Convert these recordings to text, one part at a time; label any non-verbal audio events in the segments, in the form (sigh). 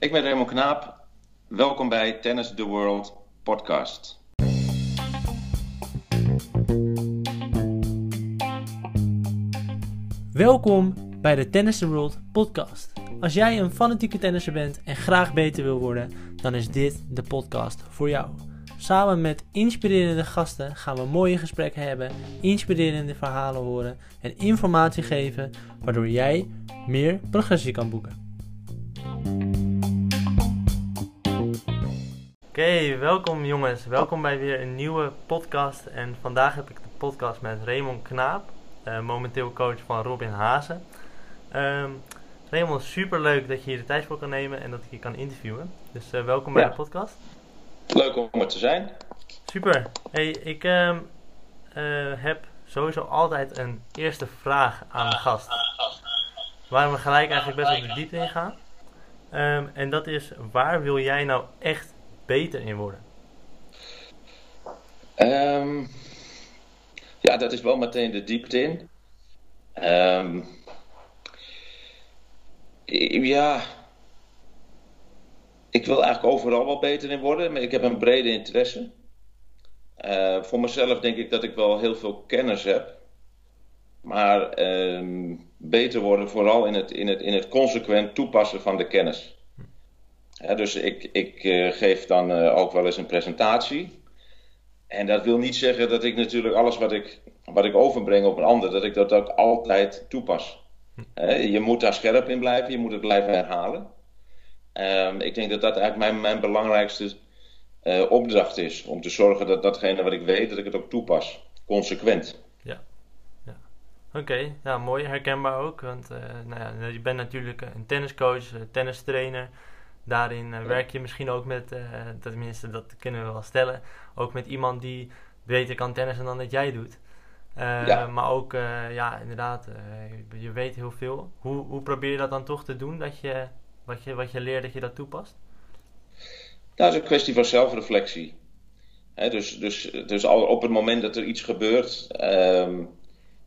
Ik ben Raymond Knaap. Welkom bij Tennis the World podcast. Welkom bij de Tennis the World podcast. Als jij een fanatieke tennisser bent en graag beter wil worden, dan is dit de podcast voor jou. Samen met inspirerende gasten gaan we mooie gesprekken hebben, inspirerende verhalen horen en informatie geven, waardoor jij meer progressie kan boeken. Oké, welkom jongens. Welkom bij weer een nieuwe podcast. En vandaag heb ik de podcast met Raymond Knaap, uh, momenteel coach van Robin Hazen. Um, Raymond, super leuk dat je hier de tijd voor kan nemen en dat ik je kan interviewen. Dus uh, welkom bij de podcast. Leuk om er te zijn. Super. Hey, ik um, uh, heb sowieso altijd een eerste vraag aan de gast. Waar we gelijk eigenlijk best wel de diepte in gaan. Um, en dat is, waar wil jij nou echt beter in worden? Um, ja, dat is wel meteen de diepte in. Um, ja, ik wil eigenlijk overal wel beter in worden, maar ik heb een brede interesse. Uh, voor mezelf denk ik dat ik wel heel veel kennis heb. Maar um, beter worden vooral in het, in, het, in het consequent toepassen van de kennis. Dus ik, ik uh, geef dan uh, ook wel eens een presentatie. En dat wil niet zeggen dat ik natuurlijk alles wat ik, wat ik overbreng op een ander, dat ik dat ook altijd toepas. je moet daar scherp in blijven, je moet het blijven herhalen. Um, ik denk dat dat eigenlijk mijn, mijn belangrijkste uh, opdracht is. Om te zorgen dat datgene wat ik weet, dat ik het ook toepas. Consequent. Ja. ja. Oké, okay. ja, mooi. Herkenbaar ook. Want nou ja, je bent natuurlijk een tenniscoach, tennistrainer. Daarin uh, werk je misschien ook met, tenminste dat kunnen we wel stellen, ook met iemand die beter kan tennissen dan dat jij doet. Ja. Maar ook, ja, inderdaad, je, je weet heel veel. Hoe, hoe probeer je dat dan toch te doen, dat je wat je, wat je leert, dat je dat toepast? Nou, dat is een kwestie van zelfreflectie. dus, dus, dus al op het moment dat er iets gebeurt, um,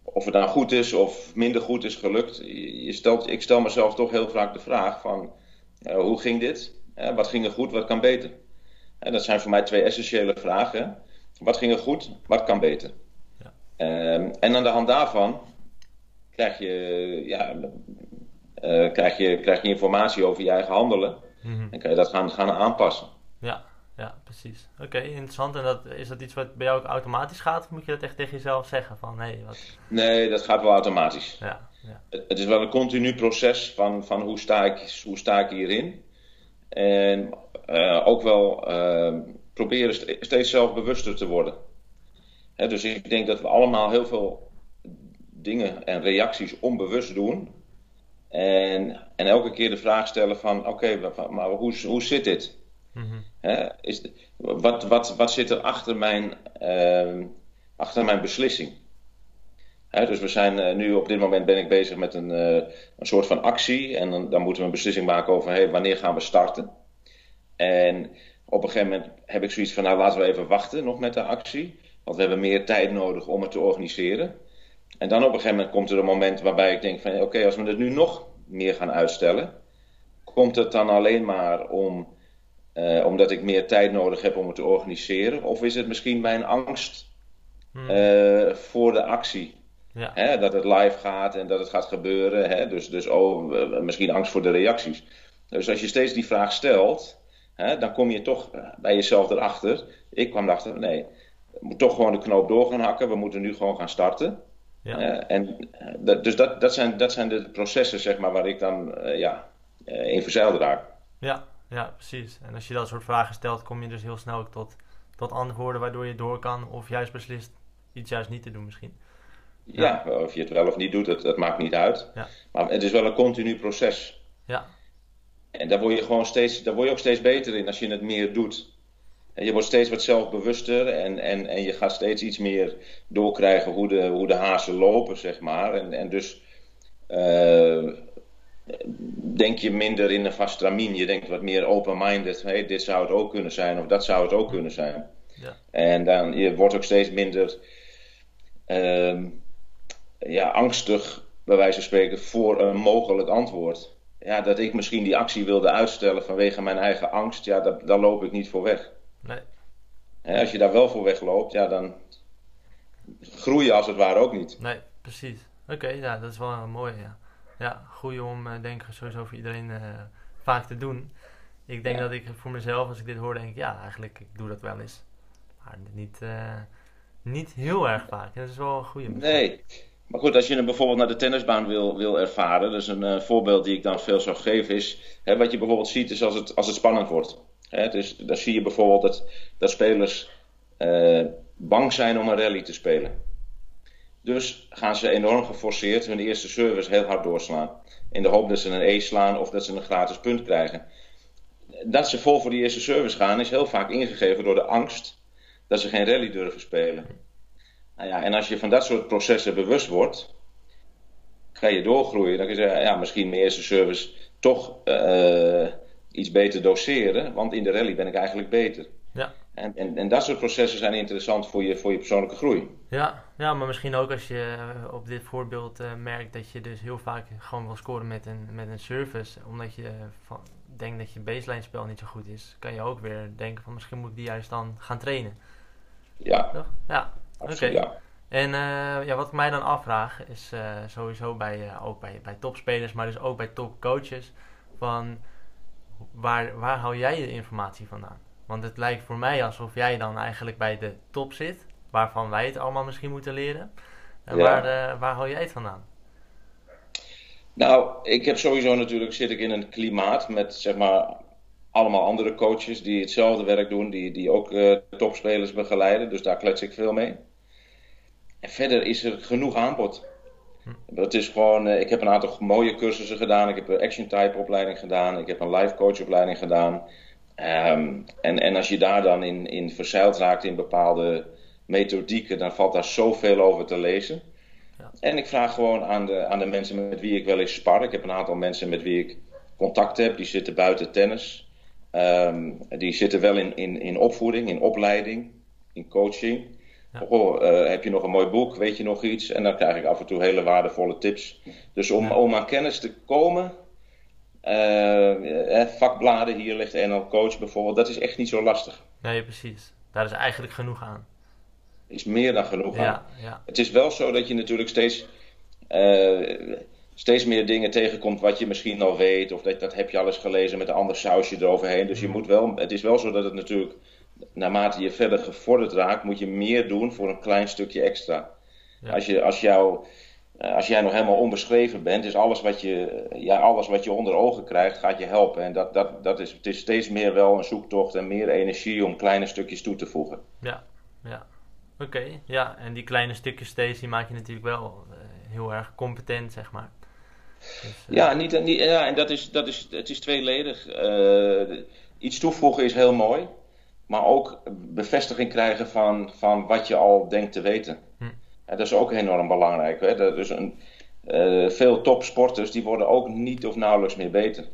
of het nou goed is of minder goed is gelukt, je stelt, ik stel mezelf toch heel vaak de vraag van hoe ging dit? Uh, wat ging er goed, wat kan beter? En dat zijn voor mij twee essentiële vragen. Wat ging er goed, wat kan beter? Ja. Um, en aan de hand daarvan krijg je ja, krijg, je, krijg je informatie over je eigen handelen. En kan je dat gaan, gaan aanpassen. Ja, ja precies. Oké, interessant. En dat, is dat iets wat bij jou ook automatisch gaat? Of moet je dat echt tegen jezelf zeggen? Van, nee, wat... nee, dat gaat wel automatisch. Ja. Het, het, is wel een continu proces van, van hoe, sta ik, hoe sta ik hierin. En uh, ook wel uh, proberen steeds zelfbewuster te worden. Hè, dus ik denk dat we allemaal heel veel dingen en reacties onbewust doen. En, en elke keer de vraag stellen van, oké, okay, maar hoe, hoe zit dit? Mm-hmm. is, wat, wat, wat zit er achter mijn, uh, achter mijn beslissing? Dus we zijn uh, nu op dit moment ben ik bezig met een, uh, een soort van actie. En dan, dan, moeten we een beslissing maken over hey, wanneer gaan we starten. En op een gegeven moment heb ik zoiets van, nou laten we even wachten nog met de actie. Want we hebben meer tijd nodig om het te organiseren. En dan op een gegeven moment komt er een moment waarbij ik denk van oké, okay, als we het nu nog meer gaan uitstellen, komt het dan alleen maar om, uh, omdat ik meer tijd nodig heb om het te organiseren? Of is het misschien mijn angst hmm. voor de actie? Ja. Hè, dat het live gaat en dat het gaat gebeuren. Hè? Dus, dus oh, misschien angst voor de reacties. Dus als je steeds die vraag stelt, hè, dan kom je toch bij jezelf erachter. Ik kwam erachter, nee, we moeten toch gewoon de knoop door gaan hakken. We moeten nu gewoon gaan starten. Ja. Uh, en, dat, dus dat, dat, zijn, dat zijn de processen zeg maar, waar ik dan uh, ja, uh, in verzeild raak. Ja, ja, precies. En als je dat soort vragen stelt, kom je dus heel snel tot, tot antwoorden waardoor je door kan of juist beslist iets juist niet te doen misschien. Ja, ja of je het wel of niet doet, dat, dat maakt niet uit. Ja. Maar het is wel een continu proces. Ja. En daar word je gewoon steeds, daar word je ook steeds beter in als je het meer doet. Je wordt steeds wat zelfbewuster en, en, en je gaat steeds iets meer doorkrijgen hoe de, hoe de hazen lopen, zeg maar. En, en dus uh, denk je minder in een vast tramien. Je denkt wat meer open-minded. Hey, dit zou het ook kunnen zijn of dat zou het ook kunnen zijn. Ja. En dan, je wordt ook steeds minder uh, ja, angstig, bij wijze van spreken, voor een mogelijk antwoord. ja, dat ik misschien die actie wilde uitstellen vanwege mijn eigen angst, ja, daar, daar loop ik niet voor weg. Nee. Als je daar wel voor wegloopt, ja, dan groei je als het ware ook niet. Nee, precies. Oké, ja, dat is wel een mooie. Ja, ja goeie om, uh, denk ik, sowieso voor iedereen uh, vaak te doen. Ik denk Ja. dat ik voor mezelf, als ik dit hoor, denk ik, ja, eigenlijk, ik doe dat wel eens. Maar niet, eh, niet heel erg vaak. En dat is wel een goede. Nee. Maar goed, als je hem bijvoorbeeld naar de tennisbaan wil, wil ervaren, dus een eh, voorbeeld die ik dan veel zou geven is, hè, wat je bijvoorbeeld ziet is als het, als het spannend wordt. Hè, dus dan zie je bijvoorbeeld dat, dat spelers eh, bang zijn om een rally te spelen. Dus gaan ze enorm geforceerd hun eerste service heel hard doorslaan. In de hoop dat ze een E slaan of dat ze een gratis punt krijgen. Dat ze vol voor die eerste service gaan is heel vaak ingegeven door de angst dat ze geen rally durven spelen. Nou ja, en als je van dat soort processen bewust wordt, ga je doorgroeien. Dan kun je zeggen, ja, misschien mijn eerste service toch eh, iets beter doseren, want in de rally ben ik eigenlijk beter. Ja. En, en, en dat soort processen zijn interessant voor je, voor je persoonlijke groei. Ja, ja, maar misschien ook als je eh, op dit voorbeeld eh, merkt dat je dus heel vaak gewoon wil scoren met een, met een service, omdat je van, denkt dat je baseline spel niet zo goed is, kan je ook weer denken van misschien moet ik die juist dan gaan trainen. Ja, Toch? Ja, Oké. Ja. En eh, ja, wat ik mij dan afvraag is eh, sowieso bij, eh, ook bij, bij topspelers, maar dus ook bij topcoaches, van waar, waar haal jij je informatie vandaan? Want het lijkt voor mij alsof jij dan eigenlijk bij de top zit, waarvan wij het allemaal misschien moeten leren. En Ja. waar, waar haal jij het vandaan? Nou, ik heb sowieso natuurlijk zit ik in een klimaat met zeg maar allemaal andere coaches die hetzelfde werk doen, die, die ook eh, topspelers begeleiden. Dus daar klets ik veel mee. En verder is er genoeg aanbod. Dat is gewoon, eh, ik heb een aantal mooie cursussen gedaan. Ik heb een action type opleiding gedaan. Ik heb een life coach opleiding gedaan. Ehm, en, en als je daar dan in, in verzeild raakt in bepaalde methodieken, dan valt daar zoveel over te lezen. Ja. En ik vraag gewoon aan de, aan de mensen met wie ik wel eens spar. Ik heb een aantal mensen met wie ik contact heb. Die zitten buiten tennis. Ehm, die zitten wel in, in, in opvoeding, in opleiding, in coaching. Ja. Oh, eh, heb je nog een mooi boek? Weet je nog iets? En dan krijg ik af en toe hele waardevolle tips. Dus om, Ja. om aan kennis te komen, eh, eh, vakbladen, hier ligt NL Coach bijvoorbeeld, dat is echt niet zo lastig. Nee, precies. Daar is eigenlijk genoeg aan. Is meer dan genoeg aan. Ja, ja, Het is wel zo dat je natuurlijk steeds, steeds meer dingen tegenkomt wat je misschien al weet. Of dat, dat heb je al eens gelezen met een ander sausje eroverheen. Dus je moet wel, het is wel zo dat het natuurlijk, naarmate je verder gevorderd raakt, moet je meer doen voor een klein stukje extra. Ja. Als, je, als, jou, eh, als jij nog helemaal onbeschreven bent, is alles wat je, ja, alles wat je onder ogen krijgt, gaat je helpen. En dat, dat, dat is, het is steeds meer wel een zoektocht en meer energie om kleine stukjes toe te voegen. ja, ja. Oké, ja. En die kleine stukjes steeds, die maak je natuurlijk wel eh, heel erg competent, zeg maar. Dus, eh, Ja, niet, niet, ja en dat is, dat is, het is tweeledig. Eh, iets toevoegen is heel mooi, maar ook bevestiging krijgen van, van wat je al denkt te weten. Hm. En dat is ook enorm belangrijk. Hè? Dat is een, eh, veel topsporters die worden ook niet of nauwelijks meer beter.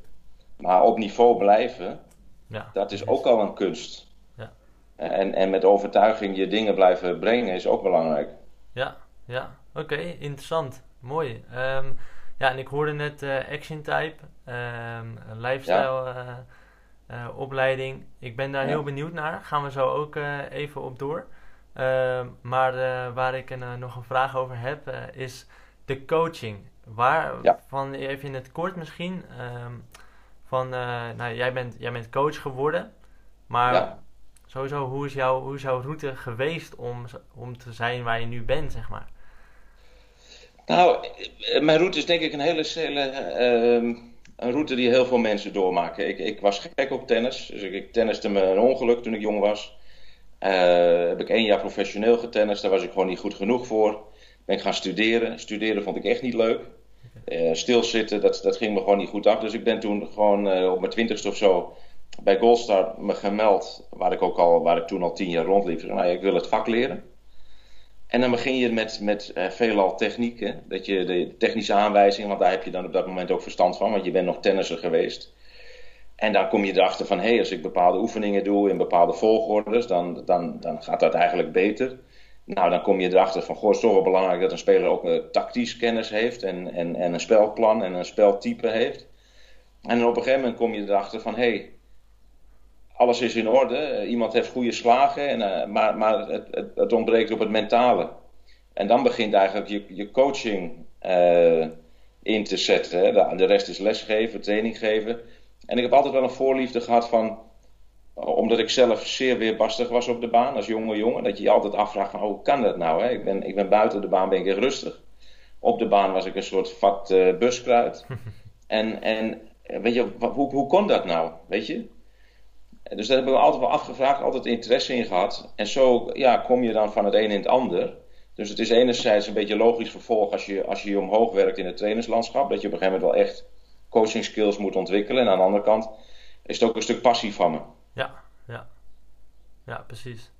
Maar op niveau blijven, ja, dat is ook al een kunst. Ja. En, en met overtuiging je dingen blijven brengen is ook belangrijk. Ja, ja. Oké, interessant. Mooi. Ehm, ja, en ik hoorde net eh, Action Type, ehm, een lifestyle eh, eh, opleiding. Ik ben daar Ja. heel benieuwd naar. Gaan we zo ook even op door. Ehm, maar waar ik een, nog een vraag over heb, is de coaching. Waar, Ja. van, even in het kort misschien, ehm, van, nou, jij bent, jij bent coach geworden, maar sowieso, hoe is, jouw, hoe is jouw route geweest om, om te zijn waar je nu bent, zeg maar? Nou, eh, mijn route is denk ik een hele ehm, een route die heel veel mensen doormaken. Ik, ik was gek op tennis, dus ik, ik tenniste me een ongeluk toen ik jong was. Eh, heb ik één jaar professioneel getennist, daar was ik gewoon niet goed genoeg voor. Ben ik gaan studeren. Studeren vond ik echt niet leuk. Eh, stilzitten, dat, dat ging me gewoon niet goed af. Dus ik ben toen gewoon op mijn twintigste of zo bij Goldstar me gemeld, waar ik, ook al, waar ik toen al tien jaar rondliep. Ik Nou, wil het vak leren. En dan begin je met, met eh, veelal techniek. Hè? Dat je de technische aanwijzingen, want daar heb je dan op dat moment ook verstand van, want je bent nog tennisser geweest. En dan kom je erachter van, hé, hey, als ik bepaalde oefeningen doe in bepaalde volgordes, dan, dan, dan gaat dat eigenlijk beter. Nou, dan kom je erachter van, goh, het is toch wel belangrijk dat een speler ook uh, tactisch kennis heeft en, en, en een spelplan en een speltype heeft. En op een gegeven moment kom je erachter van, hé, hey, alles is in orde. iemand heeft goede slagen, en, maar, maar het, het, ontbreekt op het mentale. En dan begint eigenlijk je, je coaching in te zetten. Hè. De, de rest is lesgeven, training geven. En ik heb altijd wel een voorliefde gehad van omdat ik zelf zeer weerbarstig was op de baan als jonge jongen, dat je je altijd afvraagt van, oh, hoe kan dat nou? Hè? Ik, ben, ik ben buiten de baan ben ik rustig. Op de baan was ik een soort vat uh, buskruid. (laughs) en, en weet je, hoe, hoe kon dat nou? Weet je? Dus daar hebben we altijd wel afgevraagd, altijd interesse in gehad. En zo ja, kom je dan van het een in het ander. Dus het is enerzijds een beetje logisch vervolg als je, als je omhoog werkt in het trainerslandschap. Dat je op een gegeven moment wel echt coaching skills moet ontwikkelen. En aan de andere kant is het ook een stuk passie van me. Ja, ja. Ja, precies.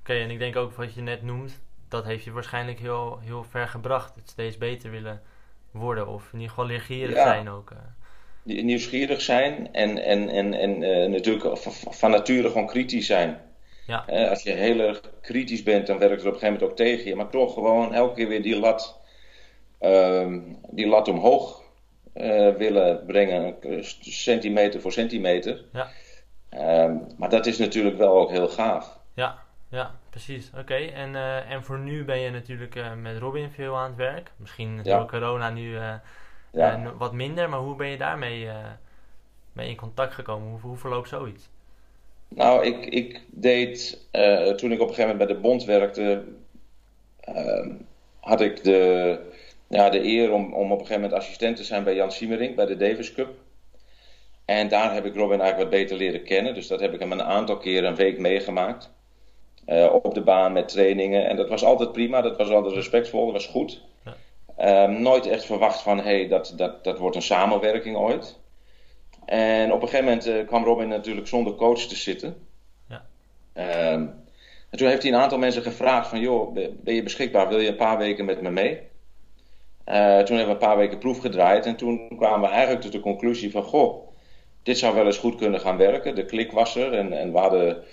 Oké, en ik denk ook wat je net noemt, dat heeft je waarschijnlijk heel, heel ver gebracht. Het steeds beter willen worden of in ieder geval leergierig zijn ook. Nieuwsgierig zijn en, en, en, en uh, natuurlijk van, nature gewoon kritisch zijn. Ja. Uh, als je heel erg kritisch bent, dan werkt het op een gegeven moment ook tegen je. Maar toch gewoon elke keer weer die lat, ehm, die lat omhoog willen brengen, centimeter voor centimeter. Ja. Ehm, maar dat is natuurlijk wel ook heel gaaf. Ja, ja precies. Oké, en, en voor nu ben je natuurlijk met Robin veel aan het werk. Misschien door corona nu ja. wat minder, maar hoe ben je daarmee mee in contact gekomen? Hoe, hoe verloopt zoiets? Nou, ik, ik deed, toen ik op een gegeven moment bij de bond werkte, ehm, had ik de, ja, de eer om, om op een gegeven moment assistent te zijn bij Jan Siemering bij de Davis Cup. En daar heb ik Robin eigenlijk wat beter leren kennen. Dus dat heb ik hem een aantal keren een week meegemaakt. Uh, op de baan met trainingen. En dat was altijd prima, dat was altijd respectvol, dat was goed. Ehm, nooit echt verwacht van, hé, hey, dat, dat, dat wordt een samenwerking ooit. En op een gegeven moment uh, kwam Robin natuurlijk zonder coach te zitten. Ja. Ehm, en toen heeft hij een aantal mensen gevraagd van, joh, ben je beschikbaar? Wil je een paar weken met me mee? Uh, toen hebben we een paar weken proef gedraaid. En toen kwamen we eigenlijk tot de conclusie van, goh, dit zou wel eens goed kunnen gaan werken. De klik was er en, en we hadden,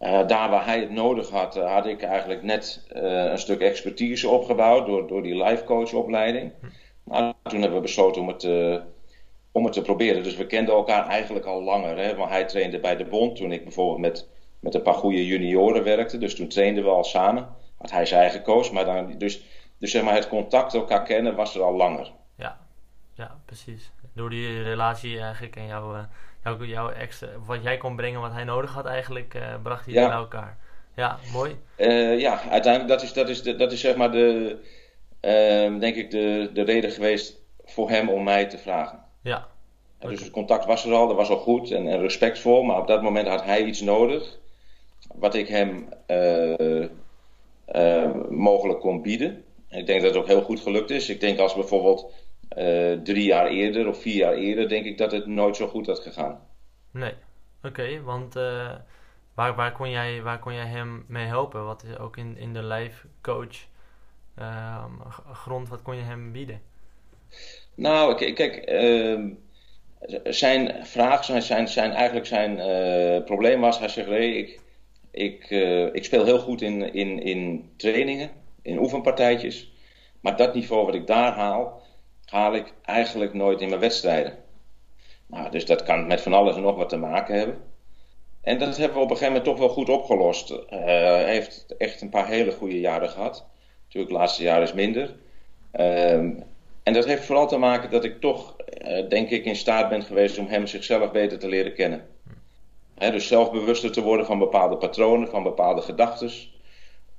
uh, daar waar hij het nodig had, uh, had ik eigenlijk net uh, een stuk expertise opgebouwd door, door die life coach opleiding. Maar toen hebben we besloten om het, om het te proberen. Dus we kenden elkaar eigenlijk al langer. Hè? Want hij trainde bij de Bond toen ik bijvoorbeeld met, met een paar goede junioren werkte. Dus toen trainden we al samen. Had hij zijn eigen coach. Maar dan, dus, dus zeg maar het contact elkaar kennen was er al langer. Ja, ja precies door die relatie eigenlijk en jouw, jouw, jouw extra, wat jij kon brengen wat hij nodig had eigenlijk, uh, bracht hij ja. bij elkaar. Ja, mooi. Uh, ja, uiteindelijk dat is, dat is, dat is zeg maar de, ehm, denk ik de, de reden geweest voor hem om mij te vragen. Ja. Dus het contact was er al, dat was al goed en, en, respectvol, maar op dat moment had hij iets nodig wat ik hem mogelijk kon bieden. En ik denk dat het ook heel goed gelukt is. Ik denk als bijvoorbeeld uh, drie jaar eerder of vier jaar eerder denk ik dat het nooit zo goed had gegaan. Nee, oké, want uh, waar, waar, kon jij, waar kon jij hem mee helpen? Wat is ook in, in de life coach uh, grond, wat kon je hem bieden? Nou, kijk, uh, zijn vraag, zijn, zijn, zijn, eigenlijk zijn probleem was, hij zegt, ik, ik, ik speel heel goed in, in, in trainingen, in oefenpartijtjes. Maar dat niveau wat ik daar haal, haal ik eigenlijk nooit in mijn wedstrijden. Nou, dus dat kan met van alles en nog wat te maken hebben. En dat hebben we op een gegeven moment toch wel goed opgelost. Uh, heeft echt een paar hele goede jaren gehad. Natuurlijk, het laatste jaar is minder. Ehm, en dat heeft vooral te maken dat ik toch, uh, denk ik, in staat ben geweest om hem zichzelf beter te leren kennen. dus zelfbewuster te worden van bepaalde patronen, van bepaalde gedachten.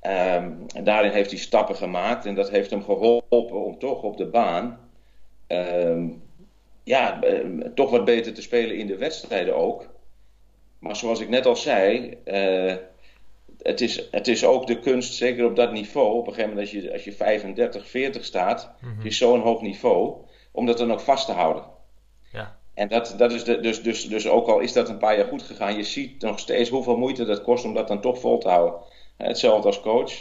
Um, en daarin heeft hij stappen gemaakt en dat heeft hem geholpen om toch op de baan Ehm, ja, ehm, toch wat beter te spelen in de wedstrijden ook. Maar zoals ik net al zei, uh, het, is, het is ook de kunst, zeker op dat niveau, op een gegeven moment als je, als je 35, 40 staat, mm is zo'n hoog niveau, om dat dan ook vast te houden. Ja. En dat, dat is de, dus, dus, dus ook al is dat een paar jaar goed gegaan, je ziet nog steeds hoeveel moeite dat kost om dat dan toch vol te houden. Hetzelfde als coach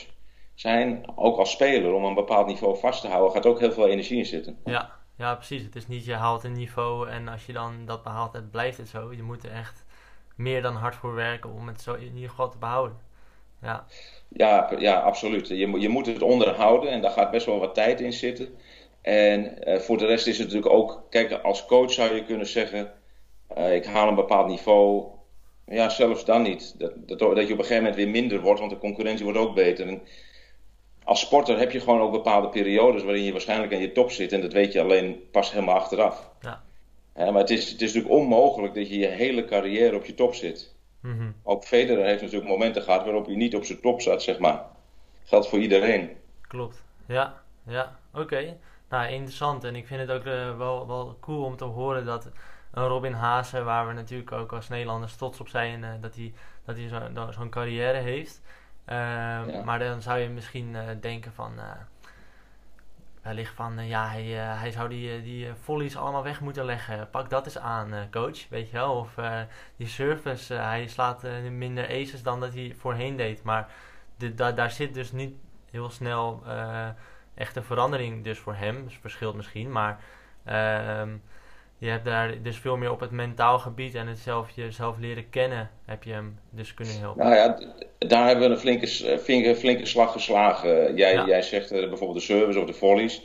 zijn, ook als speler, om een bepaald niveau vast te houden, gaat ook heel veel energie in zitten. Ja, ja, precies. Het is niet je haalt een niveau en als je dan dat behaalt, het blijft het zo. Je moet er echt meer dan hard voor werken om het zo in ieder geval te behouden. Ja, ja, ja absoluut. Je, je moet het onderhouden en daar gaat best wel wat tijd in zitten. En uh, voor de rest is het natuurlijk ook, kijk, als coach zou je kunnen zeggen, ik haal een bepaald niveau. Ja, zelfs dan niet. Dat, dat, dat, je op een gegeven moment weer minder wordt, want de concurrentie wordt ook beter. En als sporter heb je gewoon ook bepaalde periodes waarin je waarschijnlijk aan je top zit. En dat weet je alleen pas helemaal achteraf. Ja. maar het is, het is natuurlijk onmogelijk dat je je hele carrière op je top zit. Mm Ook Federer heeft natuurlijk momenten gehad waarop hij niet op zijn top zat, zeg maar. Geldt voor iedereen. Klopt, ja, ja, oké. Nou, interessant. En ik vind het ook uh, wel, wel cool om te horen dat een Robin Haase, waar we natuurlijk ook als Nederlanders trots op zijn, uh, dat hij, dat hij zo'n zo carrière heeft. Uh, Maar dan zou je misschien uh, denken van, wellicht van, ja, hij, hij zou die, die volleys allemaal weg moeten leggen. Pak dat eens aan, coach, weet je wel. Of die service, hij slaat minder aces dan dat hij voorheen deed. Maar de, da, daar zit dus niet heel snel echte verandering dus voor hem. Dus verschilt misschien, maar ehm, je hebt daar dus veel meer op het mentaal gebied en het zelf, jezelf leren kennen heb je hem dus kunnen helpen. Nou ja, daar hebben we een flinke, flinke, flinke slag geslagen. Jij, jij zegt uh, bijvoorbeeld de service of de volleys.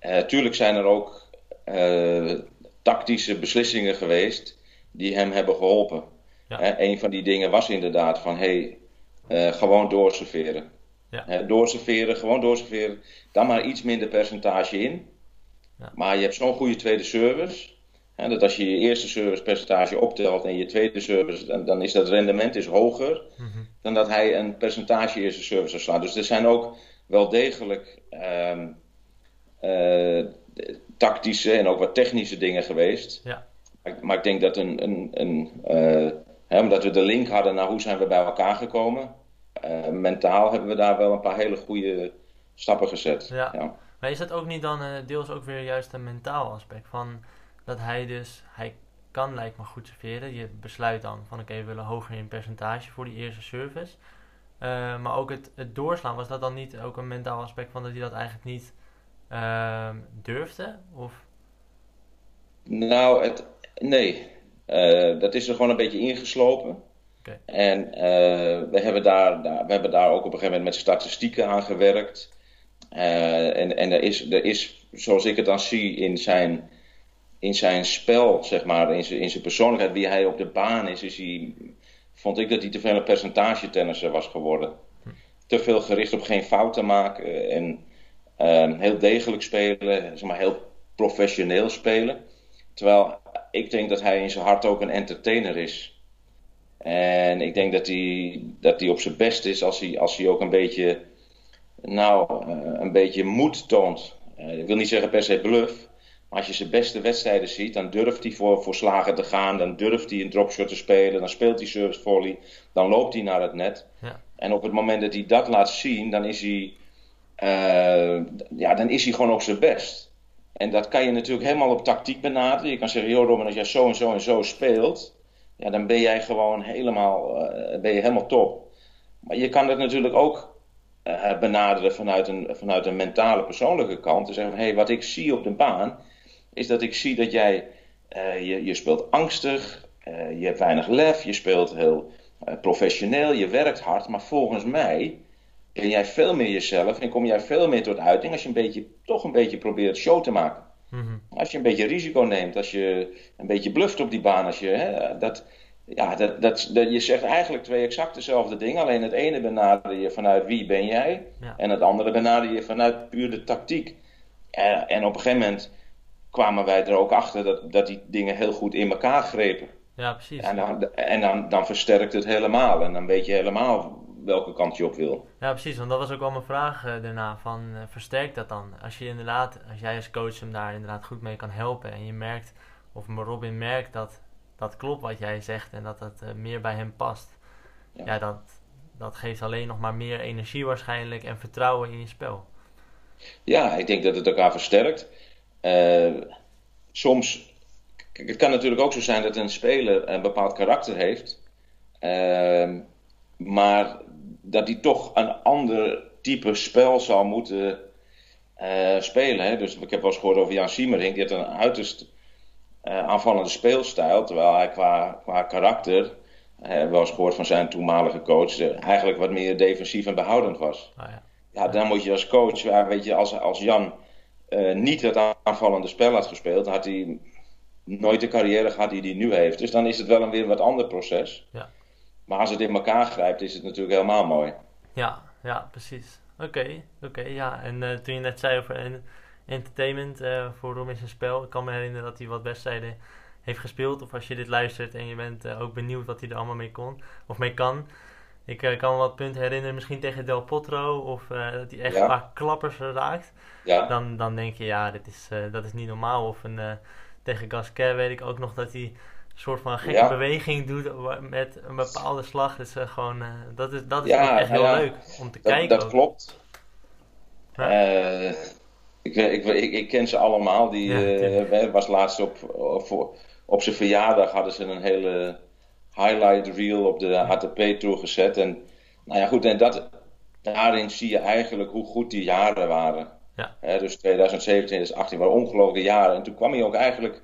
Uh, tuurlijk zijn er ook uh, tactische beslissingen geweest die hem hebben geholpen. Ja. een van die dingen was inderdaad van hey, gewoon doorserveren. Ja. doorserveren, gewoon doorserveren. Dan maar iets minder percentage in. Ja. Maar je hebt zo'n goede tweede service. Dat als je je eerste service percentage optelt en je tweede service, dan, dan is dat rendement is hoger mhm. dan dat hij een percentage eerste service zou slaan. Dus er zijn ook wel degelijk ehm, eh, tactische en ook wat technische dingen geweest. Ja. Maar, maar, ik denk dat een, een, een uh, hè, omdat we de link hadden naar hoe zijn we bij elkaar gekomen. Uh, mentaal hebben we daar wel een paar hele goede stappen gezet. Ja. Maar is dat ook niet dan deels ook weer juist een mentaal aspect? Van dat hij dus, hij kan lijkt me goed serveren. Je besluit dan van oké, we willen hoger in percentage voor die eerste service. Uh, maar ook het, het doorslaan, was dat dan niet ook een mentaal aspect van dat hij dat eigenlijk niet uh, durfde? Of? Nou, het, nee. Uh, dat is er gewoon een beetje ingeslopen. Okay. En we, hebben daar, daar, we hebben daar ook op een gegeven moment met statistieken aan gewerkt. En en er, is, er is, zoals ik het dan zie, in zijn, in zijn spel, zeg maar, in zijn, in zijn persoonlijkheid, wie hij op de baan is, is hij, vond ik dat hij te veel een percentagetennisser was geworden. Te veel gericht op geen fouten maken en uh, heel degelijk spelen, zeg maar, heel professioneel spelen. Terwijl ik denk dat hij in zijn hart ook een entertainer is. En ik denk dat hij, dat hij op zijn best is als hij, als hij ook een beetje nou uh, een beetje moed toont. Uh, ik wil niet zeggen per se bluff. Maar als je zijn beste wedstrijden ziet, dan durft hij voor, voor slagen te gaan. Dan durft hij een dropshot te spelen. Dan speelt hij service volley. Dan loopt hij naar het net. Ja. En op het moment dat hij dat laat zien, dan is hij, uh, ja, dan is hij gewoon ook zijn best. En dat kan je natuurlijk helemaal op tactiek benaderen. Je kan zeggen, joh Robin, als jij zo en zo en zo speelt, ja, dan ben jij gewoon helemaal, ben je helemaal top. Maar je kan dat natuurlijk ook uh, benaderen vanuit een, vanuit een mentale, persoonlijke kant. Te zeggen van, hé, hey, wat ik zie op de baan, is dat ik zie dat jij, uh, je, je speelt angstig, uh, je hebt weinig lef, je speelt heel professioneel, je werkt hard, maar volgens mij ben jij veel meer jezelf en kom jij veel meer tot uiting als je een beetje, toch een beetje probeert show te maken. Mm -hmm. Als je een beetje risico neemt, als je een beetje bluft op die baan, als je, hè, dat, ja, dat, dat, dat, je zegt eigenlijk twee exact dezelfde dingen. Alleen het ene benader je vanuit wie ben jij. En het andere benader je vanuit puur de tactiek. En, en, op een gegeven moment kwamen wij er ook achter dat, dat die dingen heel goed in elkaar grepen. Ja, precies. En, dan, en dan, dan versterkt het helemaal. En dan weet je helemaal welke kant je op wil. Ja, precies. Want dat was ook wel mijn vraag uh, daarna. Van, uh, versterkt dat dan? Als je inderdaad, als jij als coach hem daar inderdaad goed mee kan helpen. En je merkt, of Robin merkt dat dat klopt wat jij zegt en dat het uh, meer bij hem past. Ja, ja dat, dat geeft alleen nog maar meer energie waarschijnlijk en vertrouwen in je spel. Ja, ik denk dat het elkaar versterkt. Uh, soms, het kan natuurlijk ook zo zijn dat een speler een bepaald karakter heeft, uh, maar dat hij toch een ander type spel zou moeten uh, spelen. Hè? Dus ik heb wel eens gehoord over Jan Siemering, die had een uiterst uh, aanvallende speelstijl. Terwijl hij qua, qua karakter, uh, wel eens gehoord van zijn toenmalige coach, eigenlijk wat meer defensief en behoudend was. Ah, ja. ja. dan moet je als coach, weet je, als, als Jan niet het aanvallende spel had gespeeld, had hij nooit de carrière gehad die hij nu heeft. Dus dan is het wel een weer wat ander proces. Ja. Maar als het in elkaar grijpt, is het natuurlijk helemaal mooi. Ja, ja, precies. Oké, oké, ja. En uh, toen je net zei over en entertainment uh, voor Rom in zijn spel, ik kan me herinneren dat hij wat wedstrijden heeft gespeeld. Of als je dit luistert en je bent ook benieuwd wat hij er allemaal mee kon of mee kan. Ik uh, kan me wat punten herinneren, misschien tegen Del Potro, of uh, dat hij echt ja. een paar klappers raakt. Ja. Dan, dan denk je, ja, dit is, dat is niet normaal. Of een, tegen Gasquet weet ik ook nog dat hij een soort van gekke ja. beweging doet met een bepaalde slag. Dus gewoon, dat is, dat is echt heel leuk om te dat, kijken. Dat ook. klopt. Ik, ik, ik, ik, ken ze allemaal. Die was laatst op, op, op zijn verjaardag hadden ze een hele highlight reel op de ATP Tour gezet. En nou ja, goed, en dat, daarin zie je eigenlijk hoe goed die jaren waren. Ja. Dus 2017, 2018 waren ongelooflijke jaren. En toen kwam hij ook eigenlijk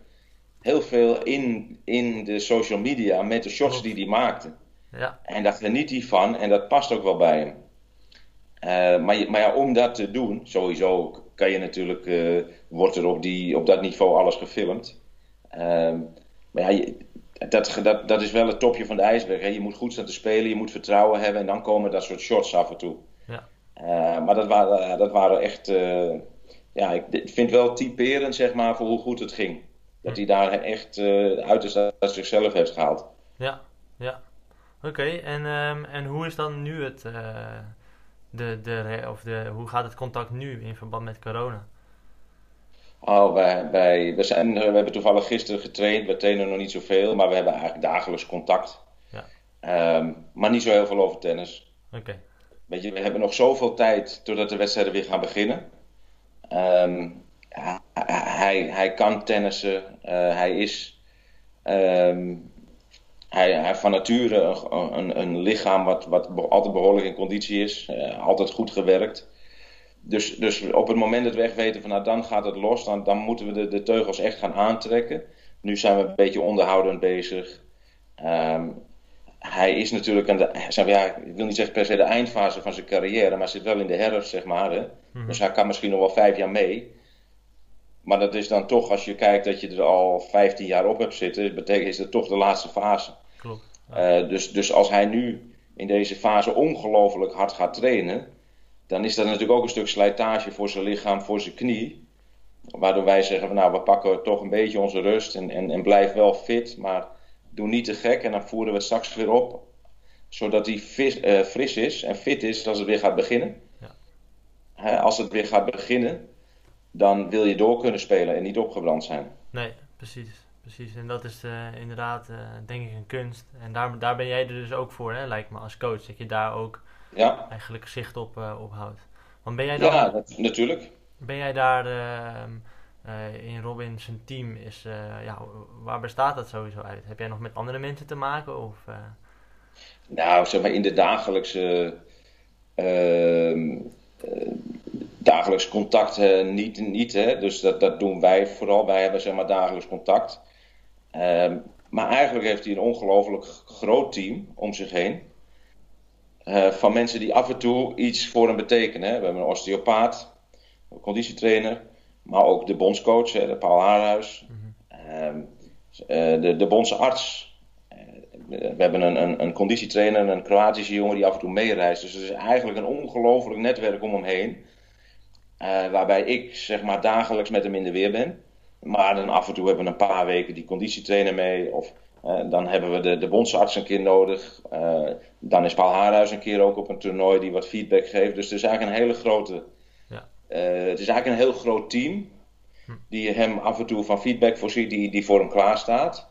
heel veel in, in de social media met de shots die hij maakte. Ja, En daar geniet hij van en dat past ook wel bij hem. Eh, maar, maar ja, om dat te doen, sowieso kan je natuurlijk, eh, wordt er op, die, op dat niveau alles gefilmd. Ehm, maar ja, je- dat, dat, dat is wel het topje van de ijsberg. Hè. Je moet goed staan te spelen, je moet vertrouwen hebben en dan komen dat soort shots af en toe. Ja. Eh, maar dat waren, dat waren echt, eh, ja, ik vind wel typerend zeg maar voor hoe goed het ging. Dat hij daar echt eh uiterst uit zichzelf heeft gehaald. ja, ja. Oké, en, ehm, en hoe is dan nu het, de, de, of de, hoe gaat het contact nu in verband met corona? Oh, wij, wij, we, zijn, we hebben toevallig gisteren getraind. We trainen nog niet zoveel, maar we hebben eigenlijk dagelijks contact. Ja. Ehm, maar niet zo heel veel over tennis. Oké, Weet je, we hebben nog zoveel tijd totdat de wedstrijden weer gaan beginnen. Ehm, hij, hij, kan tennissen. Eh, hij is ehm, hij, hij van nature een, een, een lichaam wat, wat altijd behoorlijk in conditie is. Eh, altijd goed gewerkt. Dus, dus op het moment dat we echt weten van nou dan gaat het los, dan, dan moeten we de, de teugels echt gaan aantrekken. Nu zijn we een beetje onderhoudend bezig. Ehm, hij is natuurlijk aan de, zeg maar, ja, ik wil niet zeggen per se de eindfase van zijn carrière, maar zit wel in de herfst, zeg maar. Hè? Mhm. Dus hij kan misschien nog wel vijf jaar mee. Maar dat is dan toch, als je kijkt dat je er al 15 jaar op hebt zitten, betekent is dat toch de laatste fase. klopt. Eh, dus, dus als hij nu in deze fase ongelooflijk hard gaat trainen, dan is dat natuurlijk ook een stuk slijtage voor zijn lichaam, voor zijn knie. Waardoor wij zeggen, nou we pakken toch een beetje onze rust en, en, en blijf wel fit, maar doe niet te gek en dan voeren we het straks weer op. Zodat hij vis- eh, fris is en fit is als het weer gaat beginnen. Ja. Hè, als het weer gaat beginnen, dan wil je door kunnen spelen en niet opgebrand zijn. Nee, precies. Precies, en dat is eh, inderdaad eh, denk ik een kunst. En daar, daar ben jij er dus ook voor, hè, lijkt me, als coach. Dat je daar ook Ja, eigenlijk zicht op, op houdt. Want ben jij dan, ja dat, natuurlijk. ben jij daar ehm, eh, in Robin zijn team, is, ja, waar bestaat dat sowieso uit? Heb jij nog met andere mensen te maken? Of, Nou, zeg maar in de dagelijkse, ehm, eh, dagelijks contact eh, niet, niet hè? dus dat, dat doen wij vooral. Wij hebben zeg maar dagelijks contact. Ehm, maar eigenlijk heeft hij een ongelooflijk groot team om zich heen. Eh, van mensen die af en toe iets voor hem betekenen. Hè? We hebben een osteopaat, een conditietrainer, maar ook de bondscoach, hè, de Paul Haarhuis. Ehm, eh, de, de bondsarts. Eh, we hebben een, een, een conditietrainer, een Kroatische jongen die af en toe meereist. Dus er is eigenlijk een ongelooflijk netwerk om hem heen. waarbij ik zeg maar dagelijks met hem in de weer ben. Maar dan af en toe hebben we een paar weken die conditietrainer mee. Of eh, dan hebben we de, de bondsarts een keer nodig. Eh, dan is Paul Haarhuis een keer ook op een toernooi die wat feedback geeft. Dus het is eigenlijk een hele grote. Ja. eh, het is eigenlijk een heel groot team die hem af en toe van feedback voorziet die, die voor hem klaar staat.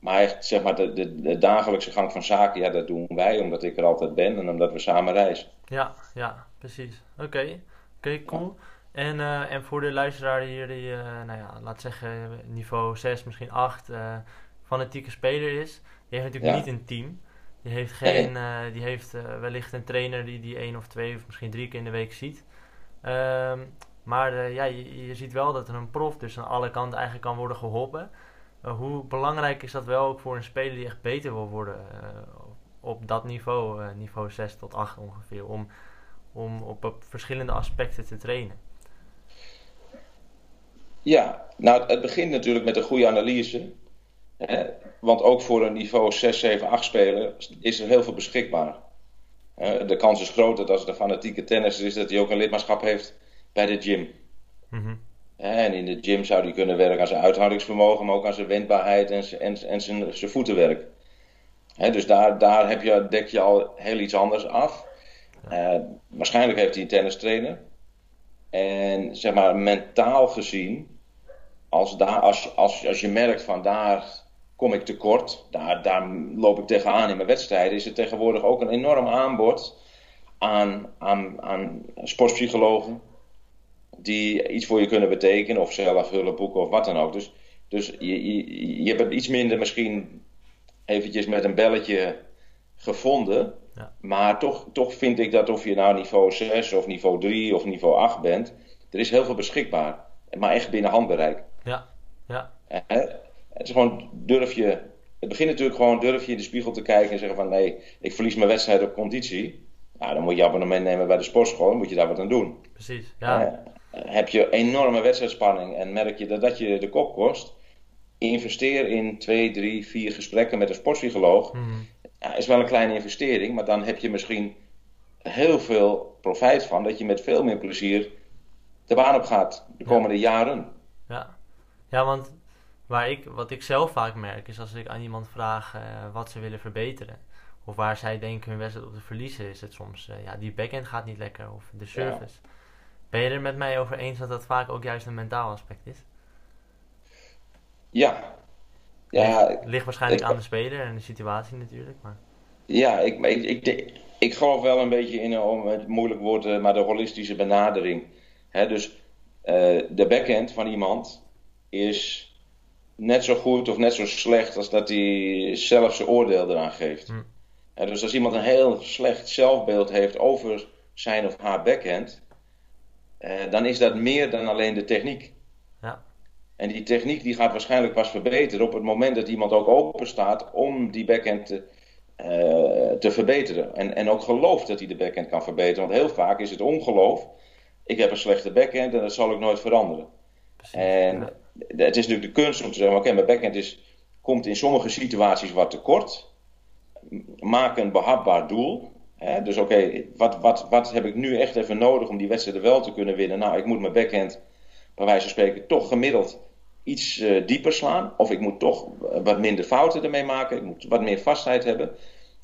Maar echt, zeg maar, de, de, de dagelijkse gang van zaken, ja, dat doen wij omdat ik er altijd ben en omdat we samen reizen. Ja, ja, precies. Oké, oké, cool. En, eh, en voor de luisteraar hier die, eh, nou ja, laat zeggen niveau 6, misschien 8, eh, fanatieke speler is, die heeft natuurlijk Ja. niet een team. Die heeft, geen, die heeft wellicht een trainer die die één of twee of misschien drie keer in de week ziet. Ehm, maar ja, je, je ziet wel dat er een prof dus aan alle kanten eigenlijk kan worden geholpen. Eh, hoe belangrijk is dat wel ook voor een speler die echt beter wil worden op dat niveau, niveau 6 tot 8 ongeveer, om, om op, op verschillende aspecten te trainen? Ja, nou het begint natuurlijk met een goede analyse. Hè? Want ook voor een niveau 6, 7, 8 speler is er heel veel beschikbaar. de kans is groot dat als het een fanatieke tennisser is, dat hij ook een lidmaatschap heeft bij de gym. Mhm. En in de gym zou hij kunnen werken aan zijn uithoudingsvermogen, maar ook aan zijn wendbaarheid en, zijn- en, en zijn, zijn voetenwerk. Dus daar, daar heb je, dek je al heel iets anders af. Eh, waarschijnlijk heeft hij een tennistrainer. En zeg maar, mentaal gezien, als, daar, als, als, als je merkt van daar kom ik tekort, daar, daar loop ik tegenaan in mijn wedstrijden, is er tegenwoordig ook een enorm aanbod aan, aan, aan sportpsychologen die iets voor je kunnen betekenen, of zelf hulp boeken of wat dan ook. Dus, dus je, je, je hebt iets minder misschien eventjes met een belletje gevonden. Ja. Maar toch, toch vind ik dat of je nou niveau 6 of niveau 3 of niveau 8 bent, er is heel veel beschikbaar. Maar echt binnen handbereik. Het is gewoon durf je. Het begint natuurlijk gewoon durf je in de spiegel te kijken en zeggen van nee, ik verlies mijn wedstrijd op conditie. Nou, dan moet je abonnement nemen bij de sportschool, dan moet je daar wat aan doen. precies. Ja, heb je enorme wedstrijdspanning en merk je dat dat je de kop kost, investeer in twee, drie, vier gesprekken met een sportpsycholoog. Mhm. Ja, is wel een kleine investering, maar dan heb je misschien heel veel profijt van dat je met veel meer plezier de baan op gaat de Ja. komende jaren. Ja, ja want waar ik, wat ik zelf vaak merk is als ik aan iemand vraag eh, wat ze willen verbeteren. Of waar zij denken hun wedstrijd op te verliezen, is het soms, eh, ja, die backhand gaat niet lekker of de service. Ben je er met mij over eens dat dat vaak ook juist een mentaal aspect is? Ja, ja, ligt, ligt waarschijnlijk ik- aan de speler en de situatie natuurlijk, maar ja ik, ik, ik, ik geloof wel een beetje in, om het moeilijk woord, eh, maar de holistische benadering. Hè, dus eh, de backhand van iemand is net zo goed of net zo slecht als dat hij zelf zijn oordeel eraan geeft. Hm. Hè, dus als iemand een heel slecht zelfbeeld heeft over zijn of haar backhand, eh, dan is dat meer dan alleen de techniek. Ja. En die techniek die gaat waarschijnlijk pas verbeteren op het moment dat iemand ook open staat om die backhand te, eh, te verbeteren. En, en ook gelooft dat hij de backhand kan verbeteren. Want heel vaak is het ongeloof. Ik heb een slechte backhand en dat zal ik nooit veranderen. precies. En ja. Het is natuurlijk de kunst om te zeggen: oké, mijn backhand is, komt in sommige situaties wat tekort. Maak een behapbaar doel. Hè? Dus oké, wat, wat, wat heb ik nu echt even nodig om die wedstrijden wel te kunnen winnen? Nou, ik moet mijn backhand, bij wijze van spreken, toch gemiddeld iets eh, dieper slaan. Of ik moet toch wat minder fouten ermee maken. Ik moet wat meer vastheid hebben.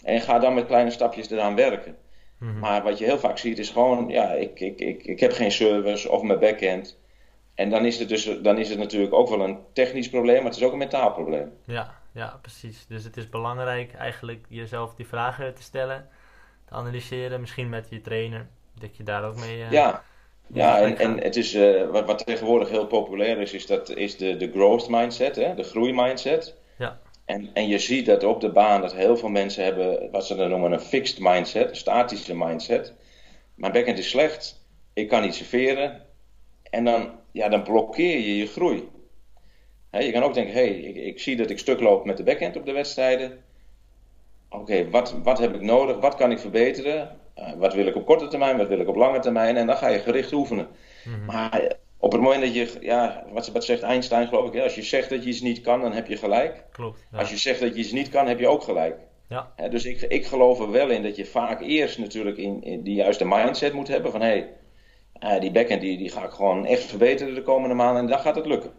En ga dan met kleine stapjes eraan werken. Mhm. Maar wat je heel vaak ziet is gewoon, ja, ik, ik, ik, ik heb geen service of mijn backhand. En dan is, het dus, dan is het natuurlijk ook wel een technisch probleem, maar het is ook een mentaal probleem. Ja, ja, precies. Dus het is belangrijk eigenlijk jezelf die vragen te stellen, te analyseren, misschien met je trainer, dat je daar ook mee. eh, Ja, ja en, en het is, eh, wat, wat tegenwoordig heel populair is, is, dat, is de, de growth mindset, hè, de groeimindset. Ja. En, en je ziet dat op de baan dat heel veel mensen hebben wat ze dan noemen een fixed mindset, een statische mindset. Mijn backhand is slecht, ik kan niet serveren. En dan, ja, dan blokkeer je je groei. Je kan ook denken, hé, hey, ik, ik zie dat ik stuk loop met de backhand op de wedstrijden. Oké, wat, wat heb ik nodig? Wat kan ik verbeteren? Eh, wat wil ik op korte termijn? Wat wil ik op lange termijn? En dan ga je gericht oefenen. Mhm. Maar eh, op het moment dat je, ja, wat, wat zegt Einstein geloof ik, hè, als je zegt dat je iets niet kan, dan heb je gelijk. Klopt. Ja. Als je zegt dat je iets niet kan, heb je ook gelijk. Ja. Dus ik, ik geloof er wel in dat je vaak eerst natuurlijk in, in die juiste mindset moet hebben van hé, hey, die backhand die, die ga ik gewoon echt verbeteren de komende maanden en dan gaat het lukken.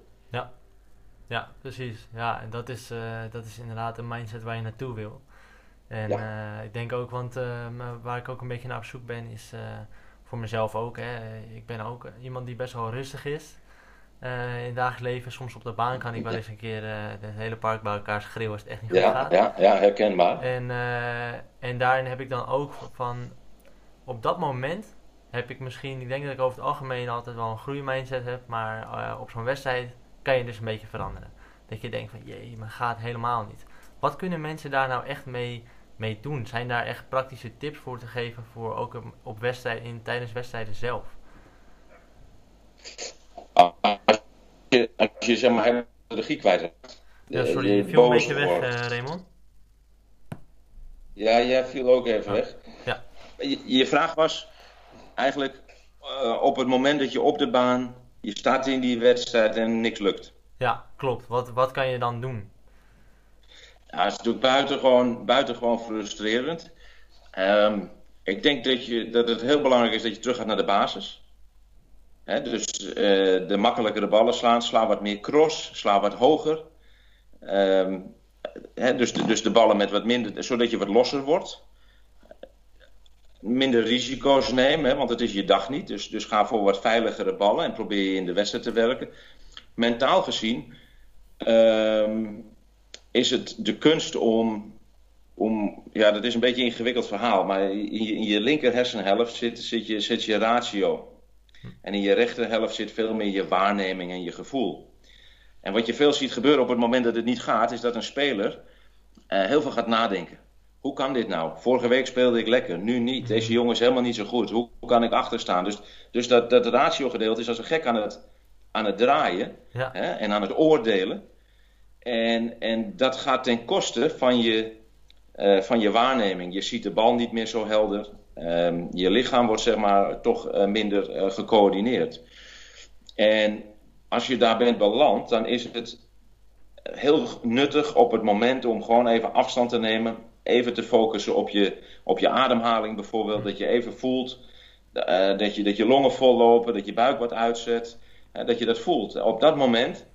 Ja, precies. Ja, en dat is, eh, dat is inderdaad een mindset waar je naartoe wil. En eh, ik denk ook, want waar ik ook een beetje naar op zoek ben, is voor mezelf ook. Hè. Ik ben ook iemand die best wel rustig is. in het dagelijks leven, soms op de baan kan ik wel eens een keer eh het hele park bij elkaar schreeuwen als het echt niet goed Ja, gaat. ja, ja, herkenbaar. En, en daarin heb ik dan ook van, op dat moment heb ik misschien, ik denk dat ik over het algemeen altijd wel een groeimindset heb, maar eh, op zo'n wedstrijd kan je dus een beetje veranderen. Dat je denkt van, jee, maar gaat helemaal niet. Wat kunnen mensen daar nou echt mee, mee doen? Zijn daar echt praktische tips voor te geven voor ook op- op wedstrijd, in, tijdens wedstrijden zelf? Als je, als je zeg maar helemaal de regie kwijt hebt. Ja, eh, sorry, je je viel een beetje weg, eh, Raymond. Ja, jij viel ook even Ja. weg. Ja. Je, je vraag was eigenlijk eh, op het moment dat je op de baan je staat in die wedstrijd en niks lukt. Ja, klopt. Wat, wat kan je dan doen? Ja, het is natuurlijk buitengewoon, buitengewoon frustrerend. Ehm, ik denk dat, je, dat het heel belangrijk is dat je terug gaat naar de basis. dus uh, de makkelijkere ballen slaan, sla wat meer cross, sla wat hoger. Ehm, dus, de, dus de ballen met wat minder, zodat je wat losser wordt. Minder risico's nemen, want het is je dag niet. Dus, dus ga voor wat veiligere ballen en probeer je in de wedstrijd te werken. Mentaal gezien ehm, is het de kunst om, om. Ja, dat is een beetje een ingewikkeld verhaal. Maar in je, in je linker hersenhelft zit, zit, je, zit je ratio. En in je rechterhelft zit veel meer je waarneming en je gevoel. En wat je veel ziet gebeuren op het moment dat het niet gaat, is dat een speler uh, heel veel gaat nadenken. Hoe kan dit nou? Vorige week speelde ik lekker, nu niet. Deze jongen is helemaal niet zo goed. Hoe, kan ik achterstaan? Dus, dus dat, dat ratio gedeelte is als een gek aan het, aan het draaien ja. hè, en aan het oordelen. En, en dat gaat ten koste van je, uh, van je waarneming. Je ziet de bal niet meer zo helder. Um, je lichaam wordt zeg maar toch uh, minder uh, gecoördineerd. En als je daar bent beland, dan is het heel nuttig op het moment om gewoon even afstand te nemen. Even te focussen op je, op je ademhaling bijvoorbeeld. Dat je even voelt uh, dat, je, dat je longen vollopen, dat je buik wat uitzet. Uh, dat je dat voelt. Op dat moment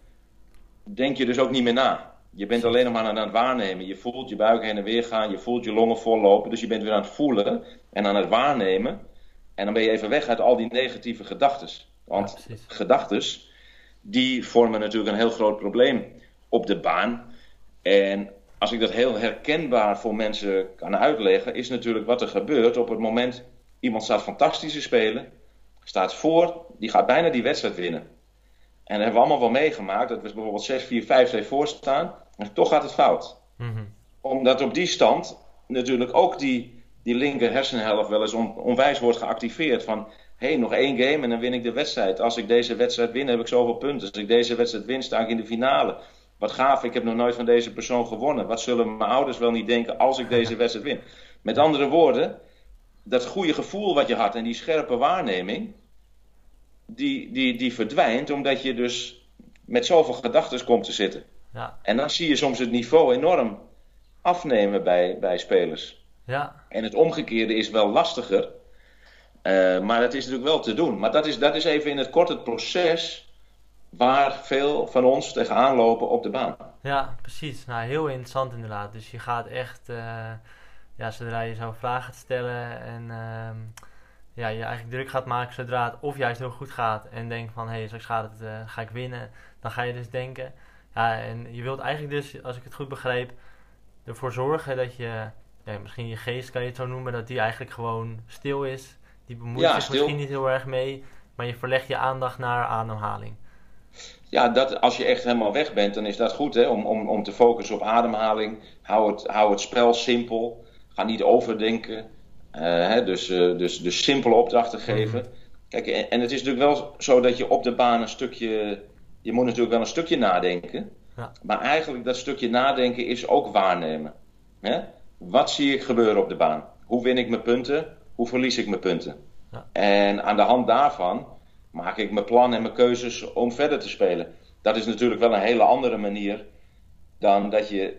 denk je dus ook niet meer na. Je bent alleen nog maar aan het waarnemen. Je voelt je buik heen en weer gaan. Je voelt je longen vollopen. Dus je bent weer aan het voelen en aan het waarnemen. En dan ben je even weg uit al die negatieve gedachten. Want ja, gedachten, die vormen natuurlijk een heel groot probleem op de baan. En als ik dat heel herkenbaar voor mensen kan uitleggen, is natuurlijk wat er gebeurt op het moment iemand staat fantastisch te spelen, staat voor, die gaat bijna die wedstrijd winnen. En dat hebben we allemaal wel meegemaakt, dat we bijvoorbeeld 6, 4, 5, 2 voor staan, en toch gaat het fout. Mm -hmm. Omdat op die stand natuurlijk ook die, die linker hersenhelft wel eens on, onwijs wordt geactiveerd van hé, hey, nog één game en dan win ik de wedstrijd. Als ik deze wedstrijd win, heb ik zoveel punten. Als ik deze wedstrijd win, sta ik in de finale. Wat gaaf, ik heb nog nooit van deze persoon gewonnen. Wat zullen mijn ouders wel niet denken als ik deze (laughs) wedstrijd win? Met andere woorden, dat goede gevoel wat je had en die scherpe waarneming, die, die, die verdwijnt omdat je dus met zoveel gedachten komt te zitten. Ja. En dan zie je soms het niveau enorm afnemen bij, bij spelers. Ja. En het omgekeerde is wel lastiger, uh, maar het is natuurlijk wel te doen. Maar dat is, dat is even in het kort het proces waar veel van ons tegenaan lopen op de baan. Ja, precies. Nou, heel interessant inderdaad. Dus je gaat echt, uh, ja, zodra je zo'n vraag gaat stellen en uh, ja, je eigenlijk druk gaat maken zodra het of juist heel goed gaat en denkt van, hé, hey, straks gaat het, uh, ga ik winnen, dan ga je dus denken. Ja, en je wilt eigenlijk dus, als ik het goed begreep, ervoor zorgen dat je, ja, misschien je geest kan je het zo noemen, dat die eigenlijk gewoon stil is. Die bemoeit ja, zich stil. misschien niet heel erg mee, maar je verlegt je aandacht naar ademhaling ja, dat, als je echt helemaal weg bent, dan is dat goed hè, om, om, om te focussen op ademhaling. Hou het, hou het spel simpel. Ga niet overdenken. Uh, hè, dus, uh, dus, dus simpele opdrachten geven. Mhm. Kijk, en, en, het is natuurlijk wel zo dat je op de baan een stukje. Je moet natuurlijk wel een stukje nadenken. Ja. Maar eigenlijk dat stukje nadenken is ook waarnemen. Hè? Wat zie ik gebeuren op de baan? Hoe win ik mijn punten? Hoe verlies ik mijn punten? Ja. En aan de hand daarvan maak ik mijn plan en mijn keuzes om verder te spelen. Dat is natuurlijk wel een hele andere manier dan dat je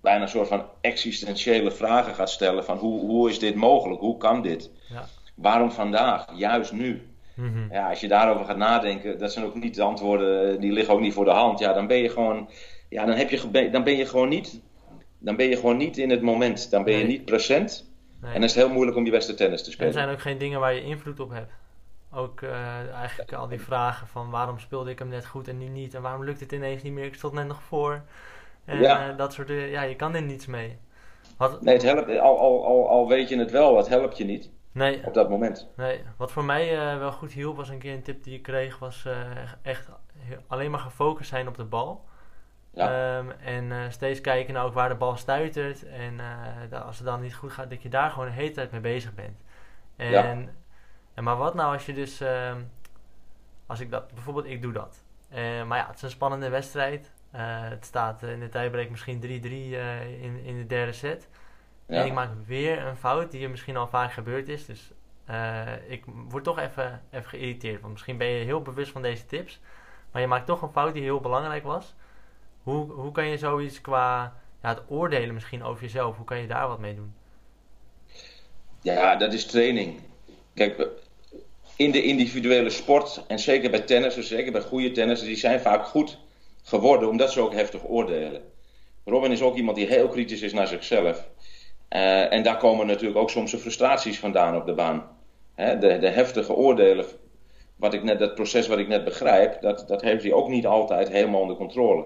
bijna een soort van existentiële vragen gaat stellen van hoe, hoe is dit mogelijk? Hoe kan dit? Ja. Waarom vandaag? Juist nu? Mm-hmm. Ja, als je daarover gaat nadenken, dat zijn ook niet de antwoorden, die liggen ook niet voor de hand. Ja, dan ben je gewoon, ja, dan, heb je, dan ben je gewoon niet, dan ben je gewoon niet in het moment. Dan ben je niet present. Nee. En dan is het heel moeilijk om je beste tennis te spelen. En er zijn ook geen dingen waar je invloed op hebt. Ook uh, eigenlijk al die vragen van waarom speelde ik hem net goed en nu niet. En waarom lukt het ineens niet meer? Ik stond net nog voor. En ja. Uh, dat soort dingen. Ja, je kan er niets mee. Wat, nee, het helpt, al, al, al, al weet je het wel, het helpt je niet. Nee. Op dat moment. Nee. Wat voor mij uh, wel goed hielp, was een keer een tip die ik kreeg, was echt alleen maar gefocust zijn op de bal. Ja. Um, en steeds kijken naar ook waar de bal stuitert. En als het dan niet goed gaat, dat je daar gewoon de hele tijd mee bezig bent. En ja. En maar wat nou als je dus, uh, als ik dat, bijvoorbeeld ik doe dat. Uh, maar ja, het is een spannende wedstrijd. Uh, het staat in de tijdbreek misschien 3-3 in, in de derde set. Ja. En ik maak weer een fout die er misschien al vaak gebeurd is. Dus ik word toch even, even geïrriteerd. Want misschien ben je heel bewust van deze tips. Maar je maakt toch een fout die heel belangrijk was. Hoe, hoe kan je zoiets qua ja, het oordelen misschien over jezelf, hoe kan je daar wat mee doen? Ja, dat is training. Kijk, in de individuele sport, en zeker bij tennissers, zeker bij goede tennissers, die zijn vaak goed geworden omdat ze ook heftig oordelen. Robin is ook iemand die heel kritisch is naar zichzelf. Uh, en daar komen natuurlijk ook soms de frustraties vandaan op de baan. Hè, de, de, heftige oordelen, wat ik net, dat proces wat ik net begrijp, dat, dat heeft hij ook niet altijd helemaal onder controle.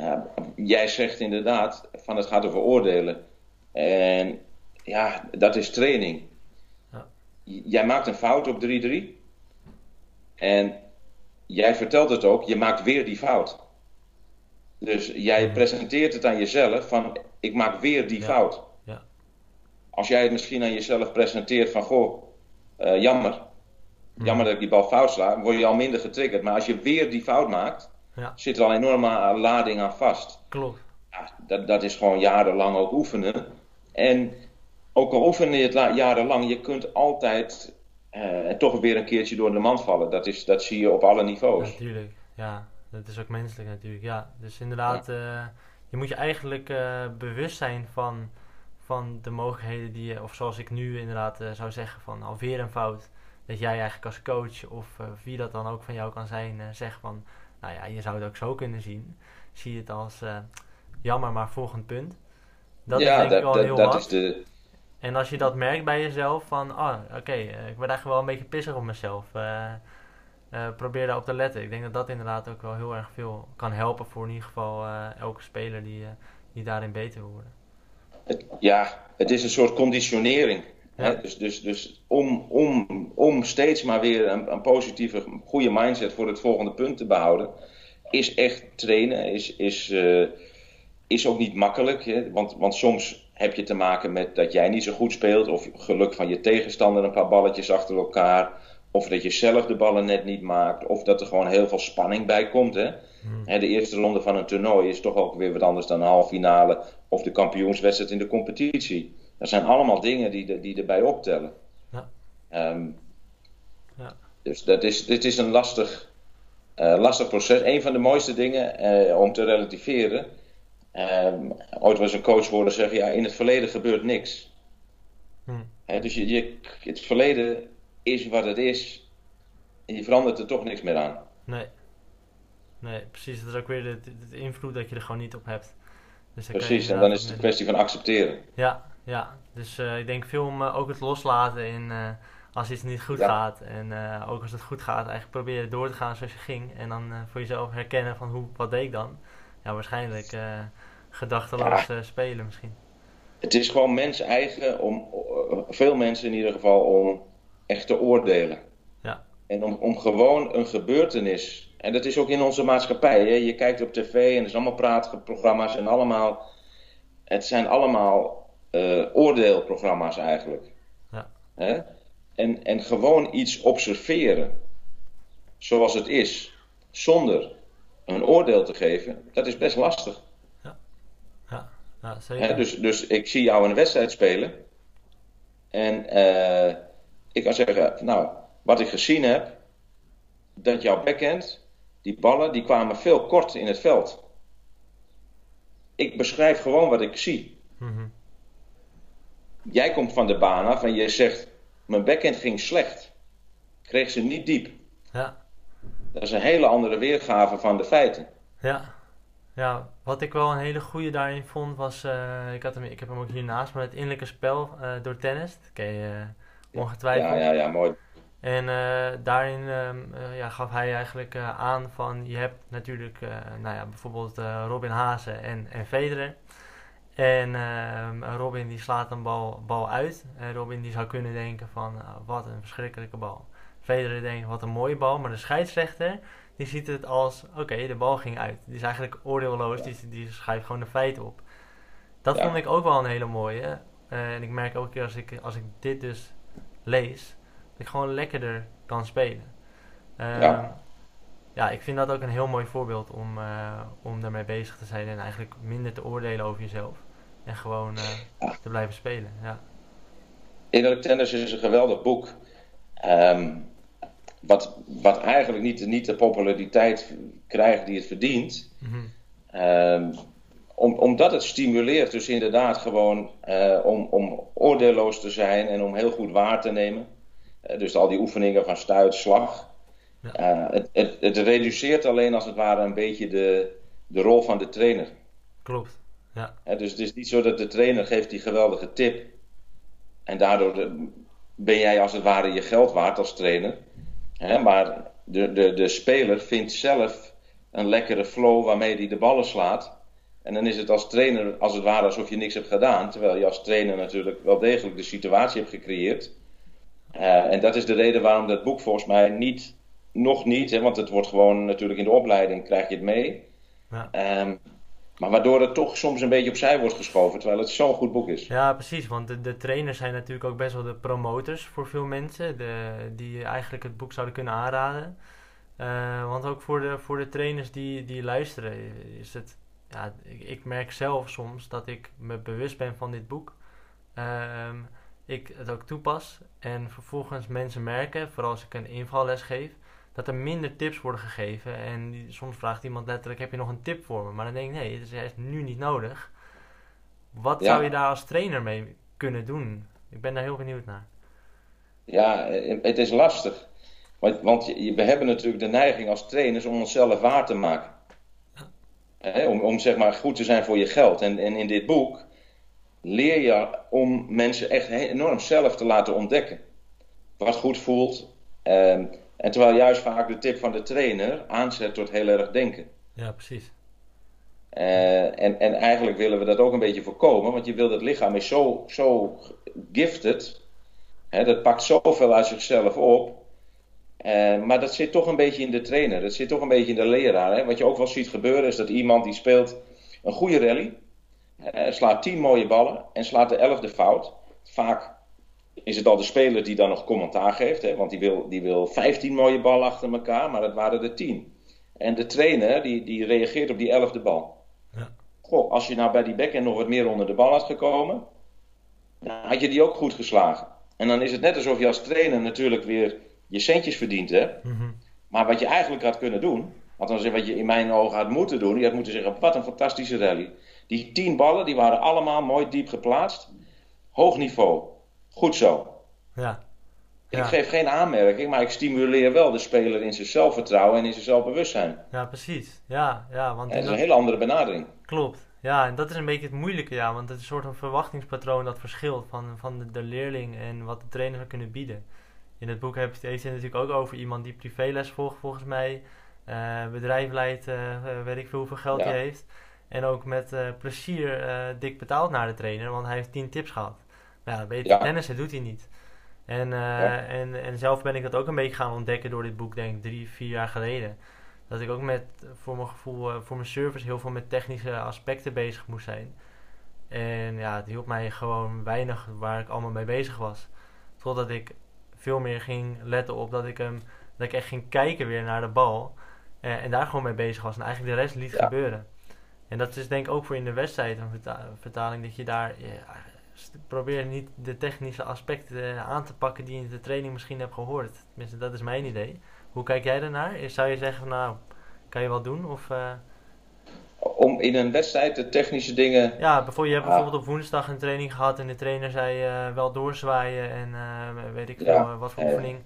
Uh, jij zegt inderdaad, van het gaat over oordelen. En ja, dat is training. Jij maakt een fout op 3-3. En jij vertelt het ook, je maakt weer die fout. Dus jij presenteert het aan jezelf van ik maak weer die fout. Ja. Als jij het misschien aan jezelf presenteert van goh, uh, jammer. Jammer dat ik die bal fout sla, word je al minder getriggerd. Maar als je weer die fout maakt, ja. zit er al een enorme lading aan vast. Klopt. Dat, dat is gewoon jarenlang ook oefenen. En ook al oefen je het jarenlang, je kunt altijd uh, toch weer een keertje door de mand vallen. Dat, is, dat zie je op alle niveaus. Natuurlijk, ja. Dat is ook menselijk natuurlijk, ja. Dus inderdaad, uh, je moet je eigenlijk uh, bewust zijn van, van de mogelijkheden die je, of zoals ik nu inderdaad zou zeggen, van alweer een fout. Dat jij eigenlijk als coach, of wie dat dan ook van jou kan zijn, zegt van, nou ja, je zou het ook zo kunnen zien. Zie je het als, jammer, maar volgend punt. Dat ja, is denk dat, ik wel heel dat. Is de, en als je dat merkt bij jezelf, van, ah, oké, eh, ik ben eigenlijk wel een beetje pissig op mezelf. Uh, uh, probeer daarop te letten. Ik denk dat dat inderdaad ook wel heel erg veel kan helpen voor in ieder geval elke speler die, die daarin beter wil worden. Het, ja, het is een soort conditionering. Hè? Dus, dus, dus om, om, om steeds maar weer een, een positieve, goede mindset voor het volgende punt te behouden, is echt trainen. Is, is, is ook niet makkelijk. Hè? Want, want soms heb je te maken met dat jij niet zo goed speelt, of geluk van je tegenstander een paar balletjes achter elkaar, of dat je zelf de ballen net niet maakt, of dat er gewoon heel veel spanning bij komt. Hè? Hmm. de eerste ronde van een toernooi is toch ook weer wat anders dan een halve finale of de kampioenswedstrijd in de competitie. Dat zijn allemaal dingen die, die erbij optellen. Ja. Ehm, ja. Dus dat is, dit is een lastig, uh, lastig proces. Een van de mooiste dingen uh, om te relativeren Um, ooit was een coach horen zeggen, ja, in het verleden gebeurt niks. Hmm. dus je, je, het verleden is wat het is. En je verandert er toch niks meer aan. Nee. Nee, precies. Dat is ook weer de, de, invloed dat je er gewoon niet op hebt. Dus precies, en dan is het een kwestie van accepteren. Ja, ja. Dus uh, ik denk veel om uh, ook het loslaten in uh, als iets niet goed gaat. En ook als het goed gaat, eigenlijk proberen door te gaan zoals je ging. En dan voor jezelf herkennen van hoe, wat deed ik dan? Ja, waarschijnlijk gedachteloos ja. spelen misschien. Het is gewoon mens eigen om, uh, veel mensen in ieder geval, om echt te oordelen. Ja. En om, om gewoon een gebeurtenis, en dat is ook in onze maatschappij. Hè? Je kijkt op tv en er zijn allemaal praatprogramma's en allemaal, het zijn allemaal uh, oordeelprogramma's eigenlijk. Ja. Hè? En, en gewoon iets observeren, zoals het is, zonder een oordeel te geven, dat is best lastig. Ja, zeker. dus, dus ik zie jou een wedstrijd spelen. En uh, ik kan zeggen, nou, wat ik gezien heb, dat jouw backhand, die ballen, die kwamen veel kort in het veld. Ik beschrijf gewoon wat ik zie. Mm Jij komt van de baan af en je zegt, mijn backhand ging slecht. Kreeg ze niet diep. Ja. Dat is een hele andere weergave van de feiten. Ja. Ja, wat ik wel een hele goede daarin vond was, uh, ik, had hem, ik heb hem ook hier naast me, het innerlijke spel uh, door tennis. Dat ken je uh, ongetwijfeld. Ja, ja, ja, mooi. En daarin um, ja, gaf hij eigenlijk aan van, je hebt natuurlijk nou ja, bijvoorbeeld Robin Hazen en, en Federer. En ehm, Robin die slaat een bal, bal uit. En Robin die zou kunnen denken van, wat een verschrikkelijke bal. Federer denkt, wat een mooie bal. Maar de scheidsrechter die ziet het als, oké, de bal ging uit. Die is eigenlijk oordeelloos, die, die schrijft gewoon de feiten op. Dat vond ik ook wel een hele mooie. Uh, en ik merk ook keer als ik, als ik dit dus lees, dat ik gewoon lekkerder kan spelen. Uh, ja. ja, ik vind dat ook een heel mooi voorbeeld om, uh, om daarmee bezig te zijn en eigenlijk minder te oordelen over jezelf. En gewoon eh, te blijven spelen. Ja. Innerlijk Tennis is een geweldig boek. Ehm, wat, wat eigenlijk niet, niet de populariteit krijgt die het verdient. Ehm, om, omdat het stimuleert dus inderdaad gewoon uh, om, om oordeelloos te zijn en om heel goed waar te nemen. Uh, dus al die oefeningen van stuit, slag. Ja. Uh, het, het, het, reduceert alleen als het ware een beetje de, de rol van de trainer. Klopt. Ja. dus het is niet zo dat de trainer geeft die geweldige tip. En daardoor ben jij als het ware je geld waard als trainer. Hè, maar de, de, de speler vindt zelf een lekkere flow waarmee hij de ballen slaat. En dan is het als trainer als het ware alsof je niks hebt gedaan. Terwijl je als trainer natuurlijk wel degelijk de situatie hebt gecreëerd. Uh, en dat is de reden waarom dat boek volgens mij niet, nog niet, hè, want het wordt gewoon natuurlijk in de opleiding krijg je het mee. Ja. Um, maar waardoor het toch soms een beetje opzij wordt geschoven, terwijl het zo'n goed boek is. Ja, precies. Want de, de trainers zijn natuurlijk ook best wel de promotors voor veel mensen. De, die eigenlijk het boek zouden kunnen aanraden. Uh, want ook voor de, voor de trainers die, die luisteren is het... Ja, ik, merk zelf soms dat ik me bewust ben van dit boek. Uh, ik het ook toepas. En vervolgens mensen merken, vooral als ik een invalles geef dat er minder tips worden gegeven. En die, soms vraagt iemand letterlijk: heb je nog een tip voor me? Maar dan denk ik: nee, het is, is nu niet nodig. Wat zou je daar als trainer mee kunnen doen? Ik ben daar heel benieuwd naar. Ja, het is lastig. Want, want we hebben natuurlijk de neiging als trainers om onszelf waar te maken. om, om zeg maar goed te zijn voor je geld. En, en in dit boek leer je om mensen echt enorm zelf te laten ontdekken. Wat goed voelt. Ehm, en terwijl juist vaak de tip van de trainer aanzet tot heel erg denken. Ja, precies. Uh, en, en eigenlijk willen we dat ook een beetje voorkomen, want je wilt het lichaam is zo, zo gifted. Hè, dat pakt zoveel uit zichzelf op. Uh, maar dat zit toch een beetje in de trainer. Dat zit toch een beetje in de leraar. Hè. Wat je ook wel ziet gebeuren is dat iemand die speelt een goede rally. Uh, slaat tien mooie ballen en slaat de elfde fout. Vaak is het al de speler die dan nog commentaar geeft. Hè? Want die wil, die wil 15 mooie ballen achter elkaar, maar het waren er 10. En de trainer die, die reageert op die 11e bal. Ja. Goh, als je nou bij die backhand nog wat meer onder de bal had gekomen, dan had je die ook goed geslagen. En dan is het net alsof je als trainer natuurlijk weer je centjes verdient hebt. Mm Maar wat je eigenlijk had kunnen doen, althans wat je in mijn ogen had moeten doen, je had moeten zeggen, wat een fantastische rally. Die 10 ballen, die waren allemaal mooi diep geplaatst. Hoog niveau. Goed zo. Ja. Ik geef geen aanmerking, maar ik stimuleer wel de speler in zijn zelfvertrouwen en in zijn zelfbewustzijn. Ja, precies. Ja, ja, want dat is een hele andere benadering. Klopt. Ja, en dat is een beetje het moeilijke, ja, want het is een soort van verwachtingspatroon dat verschilt van, van de, de leerling en wat de trainer zou kunnen bieden. In het boek heeft het natuurlijk ook over iemand die privéles volgt, volgens mij. Uh, bedrijf leidt, uh, weet ik veel hoeveel geld hij heeft. En ook met uh, plezier dik betaald naar de trainer, want hij heeft tien tips gehad. Ja, weet je, tennis, dat doet hij niet. En, uh, en, en zelf ben ik dat ook een beetje gaan ontdekken door dit boek, denk ik, drie, vier jaar geleden. Dat ik ook met, voor mijn gevoel, uh, voor mijn service heel veel met technische aspecten bezig moest zijn. En ja, het hielp mij gewoon weinig waar ik allemaal mee bezig was. Totdat ik veel meer ging letten op dat ik, hem, dat ik echt ging kijken weer naar de bal. Uh, en daar gewoon mee bezig was. En eigenlijk de rest liet ja. gebeuren. En dat is denk ik ook voor in de wedstrijd een verta vertaling. Dat je daar ja, probeer niet de technische aspecten eh, aan te pakken die je in de training misschien hebt gehoord. Tenminste, dat is mijn idee. Hoe kijk jij daarnaar? Zou je zeggen nou, kan je wat doen? Of, uh... Om in een wedstrijd de technische dingen. Ja, bijvoorbeeld, je hebt ah. bijvoorbeeld op woensdag een training gehad en de trainer zei uh, wel doorzwaaien en uh, weet ik veel, wat voor oefening.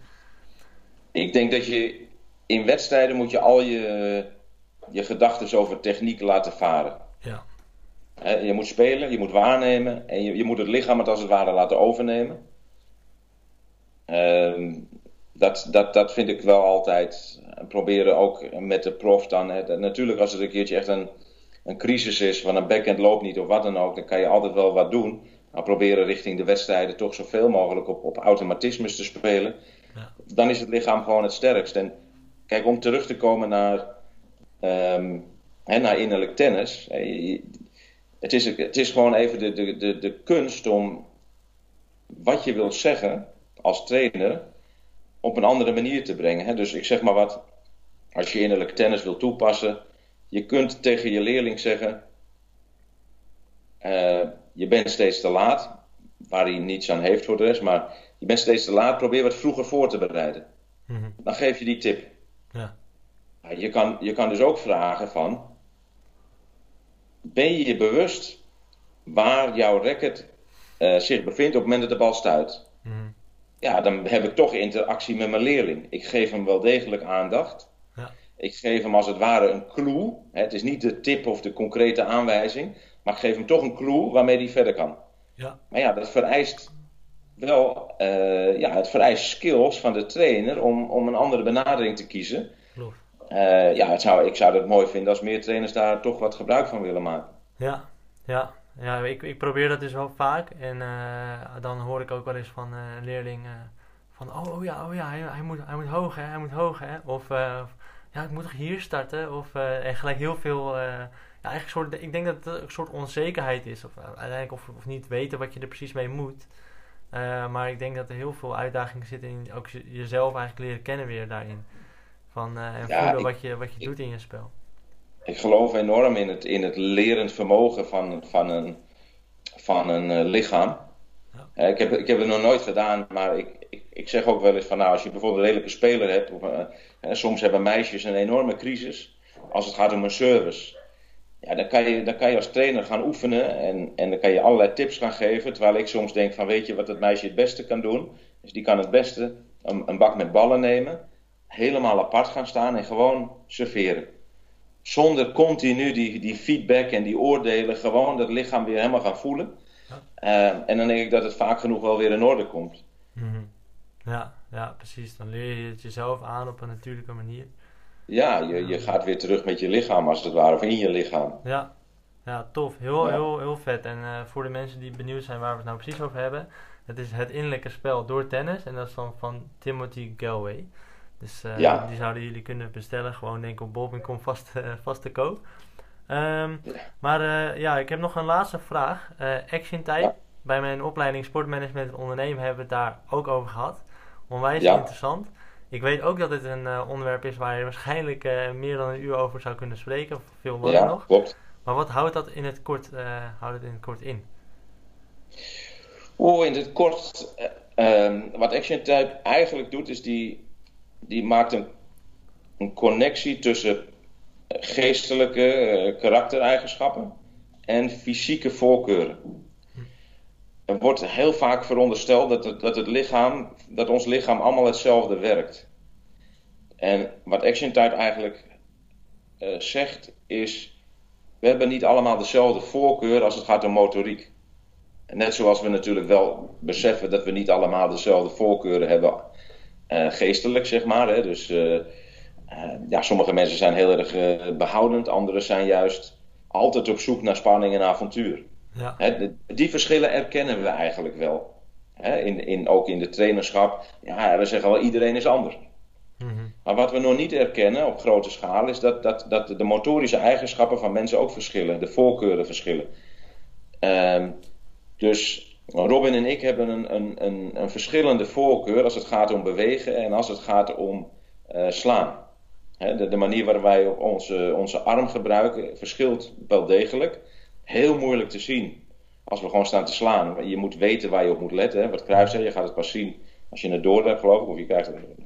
Ik denk dat je in wedstrijden moet je al je, je gedachten over techniek laten varen. Je moet spelen, je moet waarnemen en je, je moet het lichaam het als het ware laten overnemen. Uh, dat, dat, dat vind ik wel altijd. Proberen ook met de prof dan. Hè, natuurlijk, als er een keertje echt een, een crisis is, van een backhand loopt niet of wat dan ook, dan kan je altijd wel wat doen. Maar proberen richting de wedstrijden toch zoveel mogelijk op, op automatismes te spelen. Ja. Dan is het lichaam gewoon het sterkst. En kijk, om terug te komen naar, um, hè, naar innerlijk tennis het is, het is gewoon even de, de, de, de kunst om wat je wilt zeggen als trainer op een andere manier te brengen. Hè? Dus ik zeg maar wat, als je innerlijk tennis wil toepassen, je kunt tegen je leerling zeggen: uh, Je bent steeds te laat, waar hij niets aan heeft voor de rest. Maar je bent steeds te laat, probeer wat vroeger voor te bereiden. Mhm. Dan geef je die tip. Ja, Je kan, je kan dus ook vragen van, ben je je bewust waar jouw racket eh, zich bevindt op het moment dat de bal stuit? Mhm. Ja, dan heb ik toch interactie met mijn leerling. Ik geef hem wel degelijk aandacht. Ja. Ik geef hem als het ware een clue. Het is niet de tip of de concrete aanwijzing, maar ik geef hem toch een clue waarmee hij verder kan. Ja. Maar ja, dat vereist wel, eh, ja, het vereist skills van de trainer om, om een andere benadering te kiezen. Eh, ja, het zou, ik zou het mooi vinden als meer trainers daar toch wat gebruik van willen maken. Ja, ja. ja ik, ik probeer dat dus wel vaak. En eh, dan hoor ik ook wel eens van eh, een leerling van, oh, oh ja, oh ja, hij, moet, hij moet hoog hè, hij moet hoog. Of, ja, ik moet toch hier starten. Of en gelijk heel veel, ja, eigenlijk soort, ik denk dat het een soort onzekerheid is. Of uiteindelijk of, of niet weten wat je er precies mee moet. Maar ik denk dat er heel veel uitdagingen zitten in ook je- jezelf eigenlijk leren kennen weer daarin. Van, eh, en Ja, voelen ik- wat je, wat je ik- doet in je spel. Ik geloof enorm in het, in het lerend vermogen van, van een, van een eh, lichaam. Ja. Eh, ik, heb, ik heb het nog nooit gedaan, maar ik, ik, ik zeg ook wel eens van nou, als je bijvoorbeeld een redelijke speler hebt, of, soms hebben meisjes een enorme crisis als het gaat om een service. Ja, dan kan je, dan kan je als trainer gaan oefenen en, en dan kan je allerlei tips gaan geven. Terwijl ik soms denk van weet je wat het meisje het beste kan doen? Dus die kan het beste een, een bak met ballen nemen, helemaal apart gaan staan en gewoon serveren zonder continu die, die feedback en die oordelen, gewoon dat lichaam weer helemaal gaan voelen. Ja. Eh, en dan denk ik dat het vaak genoeg wel weer in orde komt. Mhm. Ja, ja, precies. Dan leer je het jezelf aan op een natuurlijke manier. Ja, je, je gaat weer terug met je lichaam als het ware, of in je lichaam. Ja, ja tof. Heel, Ja. heel, heel vet. En eh, voor de mensen die benieuwd zijn waar we het nou precies over hebben. Het is het innerlijke spel door tennis. En dat is dan van Timothy Galway. Dus eh, Ja. die zouden jullie kunnen bestellen. Gewoon denk ik op bol.com vast, eh, vast te koop. Ehm, Ja. Maar eh, ja, ik heb nog een laatste vraag. Action Type. Ja. Bij mijn opleiding Sportmanagement en Ondernemen hebben we het daar ook over gehad. Onwijs interessant. Ik weet ook dat dit een onderwerp is waar je waarschijnlijk meer dan een uur over zou kunnen spreken. Of veel langer Ja, nog. klopt. Maar wat houdt dat in het kort, houdt het in, het kort in? Oh, in het kort, eh, ehm, wat Action Type eigenlijk doet, is die, die maakt een, connectie tussen eh, geestelijke eh, karaktereigenschappen en fysieke voorkeuren. Er wordt heel vaak verondersteld dat het, dat het lichaam, dat ons lichaam allemaal hetzelfde werkt. En wat Action eigenlijk eh, zegt is, we hebben niet allemaal dezelfde voorkeur als het gaat om motoriek. Net zoals we natuurlijk wel beseffen dat we niet allemaal dezelfde voorkeuren hebben, geestelijk zeg maar. Hè? Dus eh, eh, ja, sommige mensen zijn heel erg eh, behoudend, anderen zijn juist altijd op zoek naar spanning en avontuur. Ja, Hè, die verschillen erkennen we eigenlijk wel. Hè? In, in, ook in de trainerschap. Ja, we zeggen wel iedereen is anders. Mhm. Maar wat we nog niet erkennen op grote schaal is dat, dat, dat de motorische eigenschappen van mensen ook verschillen, de voorkeuren verschillen. Ehm, dus Robin en ik hebben een, een, een, een verschillende voorkeur als het gaat om bewegen en als het gaat om eh, slaan. Hè, de, de manier waarop wij op onze, onze arm gebruiken verschilt wel degelijk. Heel moeilijk te zien als we gewoon staan te slaan. Je moet weten waar je op moet letten. Hè. Wat Cruijff zei, je gaat het pas zien als je het door hebt geloof ik. Of je krijgt het, ik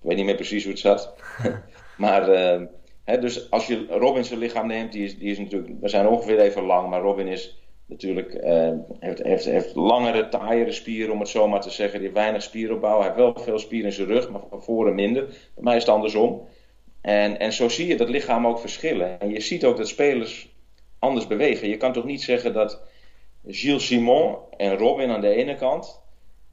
weet niet meer precies hoe het zat. (laughs) maar eh, hè, dus als je Robin zijn lichaam neemt, die is, die is natuurlijk, we zijn ongeveer even lang, maar Robin is natuurlijk, eh, heeft, heeft, heeft langere, taaiere spieren, om het zo maar te zeggen. Die heeft weinig spieropbouw. Hij heeft wel veel spier in zijn rug, maar van voren minder. Bij mij is het andersom. En, en zo zie je dat lichaam ook verschillen. En je ziet ook dat spelers anders bewegen. Je kan toch niet zeggen dat Gilles Simon en Robin aan de ene kant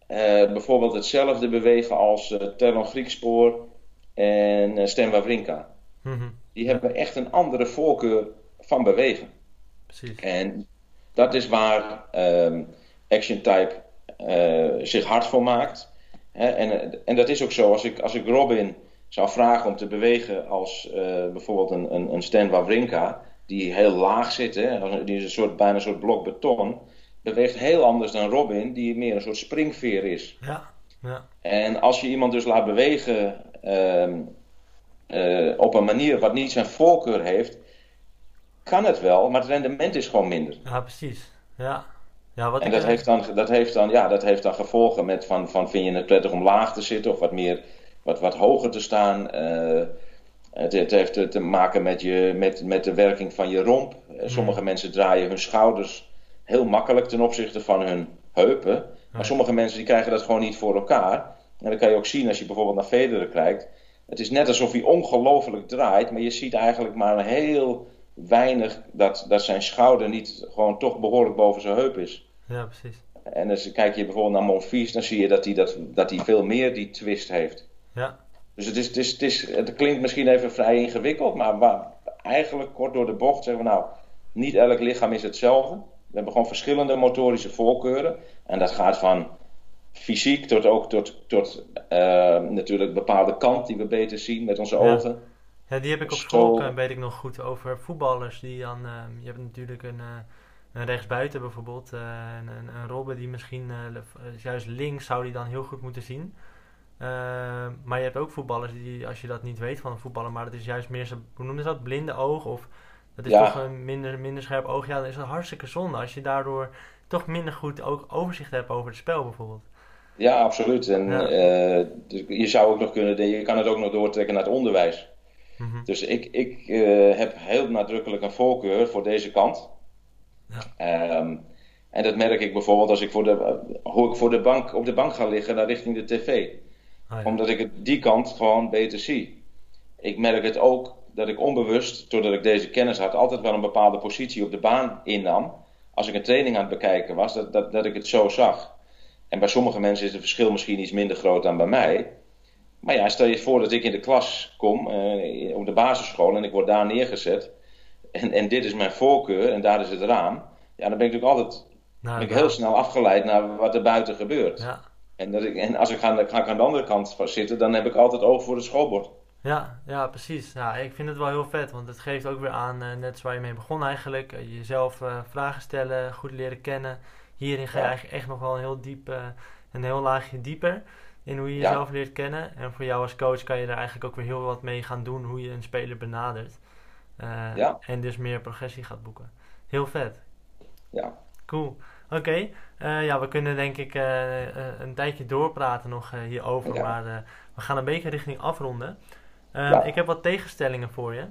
eh, bijvoorbeeld hetzelfde bewegen als eh Terlon Griekspoor en eh Stan Wawrinka. Mhm. Die hebben echt een andere voorkeur van bewegen. Precies. En dat is waar ehm, Action Type eh, zich hard voor maakt. Hè, en, en dat is ook zo. Als ik, als ik Robin zou vragen om te bewegen als eh, bijvoorbeeld een, een, een Stan Wawrinka, die heel laag zit, hè, die is een soort, bijna een soort blok beton, beweegt heel anders dan Robin, die meer een soort springveer is. Ja, ja, En als je iemand dus laat bewegen ehm, eh, op een manier wat niet zijn voorkeur heeft, kan het wel, maar het rendement is gewoon minder. ja, precies. Ja, Ja, wat En dat heeft, dan, dat, heeft dan, ja, dat heeft dan gevolgen met van, van vind je het prettig om laag te zitten of wat meer, wat, wat hoger te staan. Eh, het, het heeft te- maken met, je, met, met de werking van je romp. Eh, Sommige mensen draaien hun schouders heel makkelijk ten opzichte van hun heupen. Maar sommige mensen die krijgen dat gewoon niet voor elkaar. En dat kan je ook zien als je bijvoorbeeld naar Federer kijkt. Het is net alsof hij ongelooflijk draait, maar je ziet eigenlijk maar heel weinig dat, dat zijn schouder niet gewoon toch behoorlijk boven zijn heup is. Ja, precies. En als kijk je bijvoorbeeld naar Monfils, dan zie je dat hij, dat, dat veel meer die twist heeft. Ja, Dus het, is, het, is, het, is, het klinkt misschien even vrij ingewikkeld, maar waar, eigenlijk kort door de bocht zeggen we nou, niet elk lichaam is hetzelfde. We hebben gewoon verschillende motorische voorkeuren. En dat gaat van fysiek tot ook tot, tot eh, natuurlijk bepaalde kant die we beter zien met onze Ja. ogen. Ja, die heb ik op school, eh, weet ik nog goed, over voetballers die dan... ehm, je hebt natuurlijk een, eh, een rechtsbuiten bijvoorbeeld, eh, een, een, een Robben die misschien juist links zou die dan heel goed moeten zien. Ehm, maar je hebt ook voetballers die, als je dat niet weet van een voetballer, maar dat is juist meer hoe noemen ze dat, blinde oog of dat is Ja. toch een minder, minder scherp oog. Ja, dan is dat hartstikke zonde als je daardoor toch minder goed ook overzicht hebt over het spel bijvoorbeeld. Ja, absoluut. En Ja. dus je zou ook nog kunnen, je kan het ook nog doortrekken naar het onderwijs. Mhm. Dus ik, ik eh, heb heel nadrukkelijk een voorkeur voor deze kant. Ja. Ehm, en dat merk ik bijvoorbeeld als ik voor de, hoe ik voor de bank, op de bank ga liggen naar richting de tv. Ah, ja. Omdat ik het, die kant gewoon beter zie. Ik merk het ook dat ik onbewust, doordat ik deze kennis had, altijd wel een bepaalde positie op de baan innam. Als ik een training aan het bekijken was, dat, dat, dat ik het zo zag. En bij sommige mensen is het verschil misschien iets minder groot dan bij mij. Maar ja, stel je voor dat ik in de klas kom, eh, op de basisschool, en ik word daar neergezet. En, en dit is mijn voorkeur en daar is het raam. Ja, dan ben ik natuurlijk altijd Nou, ben ik heel snel afgeleid naar wat er buiten gebeurt. Ja. En, dat ik, en als ik, ga, ga ik aan de andere kant zitten, dan heb ik altijd oog voor het schoolbord. Ja, ja, precies. Ja, ik vind het wel heel vet, want het geeft ook weer aan, eh, net waar je mee begon eigenlijk, eh, jezelf vragen stellen, goed leren kennen. Hierin ga je Ja. eigenlijk echt nog wel een heel diep, een heel laagje dieper in hoe je Ja. jezelf leert kennen. En voor jou als coach kan je daar eigenlijk ook weer heel wat mee gaan doen, hoe je een speler benadert. Eh, Ja. En dus meer progressie gaat boeken. Heel vet. Ja. Cool. Oké, eh, ja, we kunnen denk ik eh, een tijdje doorpraten nog hierover, Ja. maar we gaan een beetje richting afronden. Ja. Ik heb wat tegenstellingen voor je,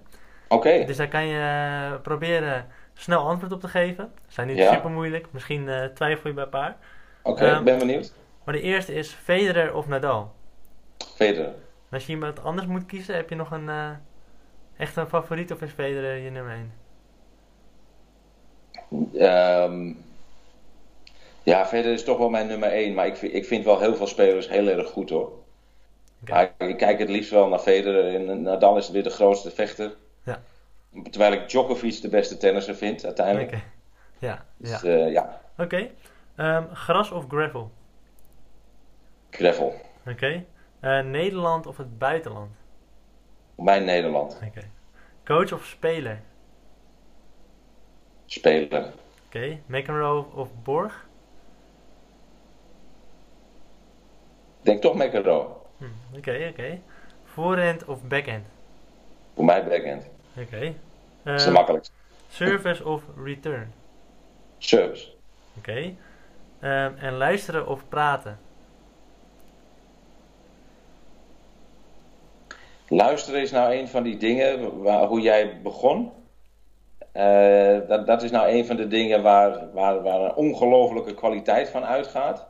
Oké, dus daar kan je proberen snel antwoord op te geven. Zijn niet super moeilijk, misschien twijfel je bij een paar. oké, Ehm, ik ben benieuwd. Maar de eerste is Federer of Nadal. Federer. Als je iemand anders moet kiezen, heb je nog een eh, echt een favoriet of is Federer je nummer 1? Ehm, ja, Federer is toch wel mijn nummer 1, maar ik vind, ik vind wel heel veel spelers heel erg goed hoor. Maar ik kijk het liefst wel naar Federer en Nadal is weer de grootste vechter. Ja. Terwijl ik Djokovic de beste tennisser vind uiteindelijk. Oké. Ja, Dus ja. eh, ja, Oké. Ehm, gras of gravel? Gravel. Oké. Eh, Nederland of het buitenland? Mijn Nederland. Oké. Coach of speler? Speler. Oké. McEnroe of Borg? Ik denk toch McEnroe. Hm, Oké, oké. Voorhand of backhand? Voor mij backhand. Oké. Dat is Eh, de makkelijkste. service of return? Service. Oké. Ehm, en luisteren of praten? Luisteren is nou een van die dingen waar, hoe jij begon. Eh, dat, dat is nou een van de dingen waar, waar, waar een ongelofelijke kwaliteit van uitgaat.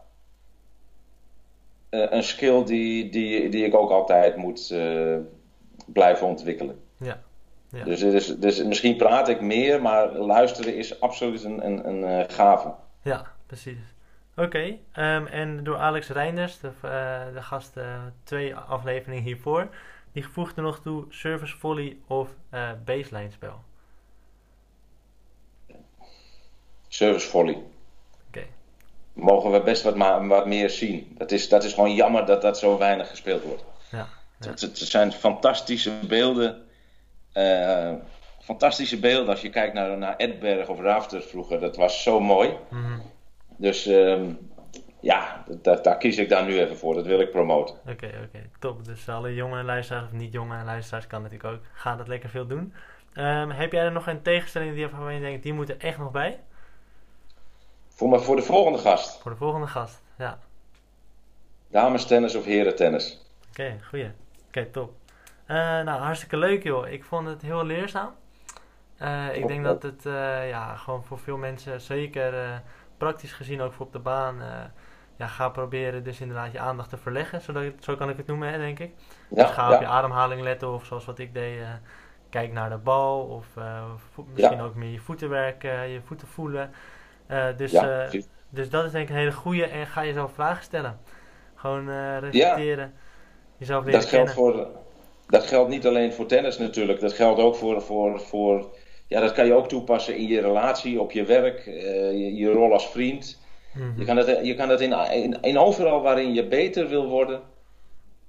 Eh, een skill die, die, die ik ook altijd moet eh, blijven ontwikkelen. Ja. Ja. Dus, is, dus misschien praat ik meer, maar luisteren is absoluut een, een, een gave. Ja, precies. Oké, ehm, en door Alex Reinders, de, de gast twee afleveringen hiervoor, die voegde nog toe service volley of eh baseline spel. Service volley. Oké. Mogen we best wat, ma- wat meer zien. Dat is, dat is gewoon jammer dat dat zo weinig gespeeld wordt. Ja. Het, zijn fantastische beelden. eh, fantastische beelden als je kijkt naar, naar Edberg of Rafters vroeger. Dat was zo mooi. Mhm. Dus ehm, ja, dat, daar kies ik daar nu even voor. Dat wil ik promoten. Oké, oké, top. Dus alle jonge luisteraars of niet jonge luisteraars kan natuurlijk ook. Ga dat lekker veel doen. Ehm, heb jij er nog een tegenstelling die waarvan je denkt, die moet er echt nog bij? Voor, maar voor de volgende gast. Voor de volgende gast, ja. Dames tennis of heren tennis? Oké, goeie. Oké, top. Uh, nou, hartstikke leuk joh. Ik vond het heel leerzaam. Uh, ik denk dat het uh, ja, gewoon voor veel mensen, zeker praktisch gezien ook voor op de baan, ja, ga proberen dus inderdaad je aandacht te verleggen. Zodat, zo kan ik het noemen, hè, denk ik. Ja, dus ga op je ademhaling letten of zoals wat ik deed, kijk naar de bal of misschien ook meer je voeten werken, je voeten voelen. dus, dus dat is denk ik een hele goede en ga jezelf vragen stellen. Gewoon reflecteren, jezelf leren dat geldt Voor, dat geldt niet alleen voor tennis natuurlijk, dat geldt ook voor, voor, voor ja, dat kan je ook toepassen in je relatie, op je werk, uh, je, je, rol als vriend. Je kan het, je kan het in, in, in, overal waarin je beter wil worden,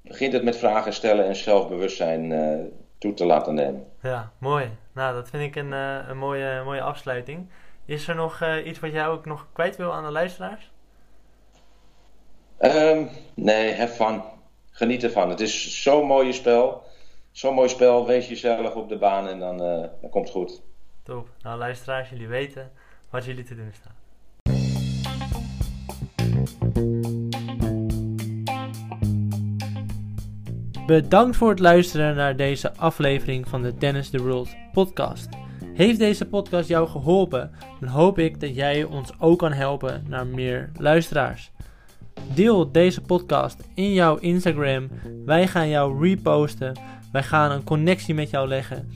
begint het met vragen stellen en zelfbewustzijn uh, toe te laten nemen. Ja, mooi. Nou, dat vind ik een, uh, een mooie, mooie afsluiting. Is er nog iets wat jij ook nog kwijt wil aan de luisteraars? Um, nee, have fun. Geniet ervan. Het is zo'n mooi spel. Zo'n mooi spel. Wees jezelf op de baan en dan, uh, dan komt het goed. Top. Nou, luisteraars, jullie weten wat jullie te doen staan. Bedankt voor het luisteren naar deze aflevering van de Tennis the World podcast. Heeft deze podcast jou geholpen, dan hoop ik dat jij ons ook kan helpen naar meer luisteraars. Deel deze podcast in jouw Instagram. Wij gaan jou reposten. Wij gaan een connectie met jou leggen.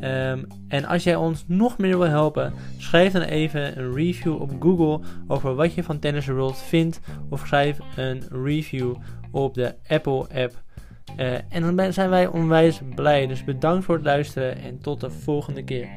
Um, en als jij ons nog meer wil helpen, schrijf dan even een review op Google over wat je van Tennis World vindt. Of schrijf een review op de Apple app. Uh, en dan zijn wij onwijs blij. Dus bedankt voor het luisteren en tot de volgende keer.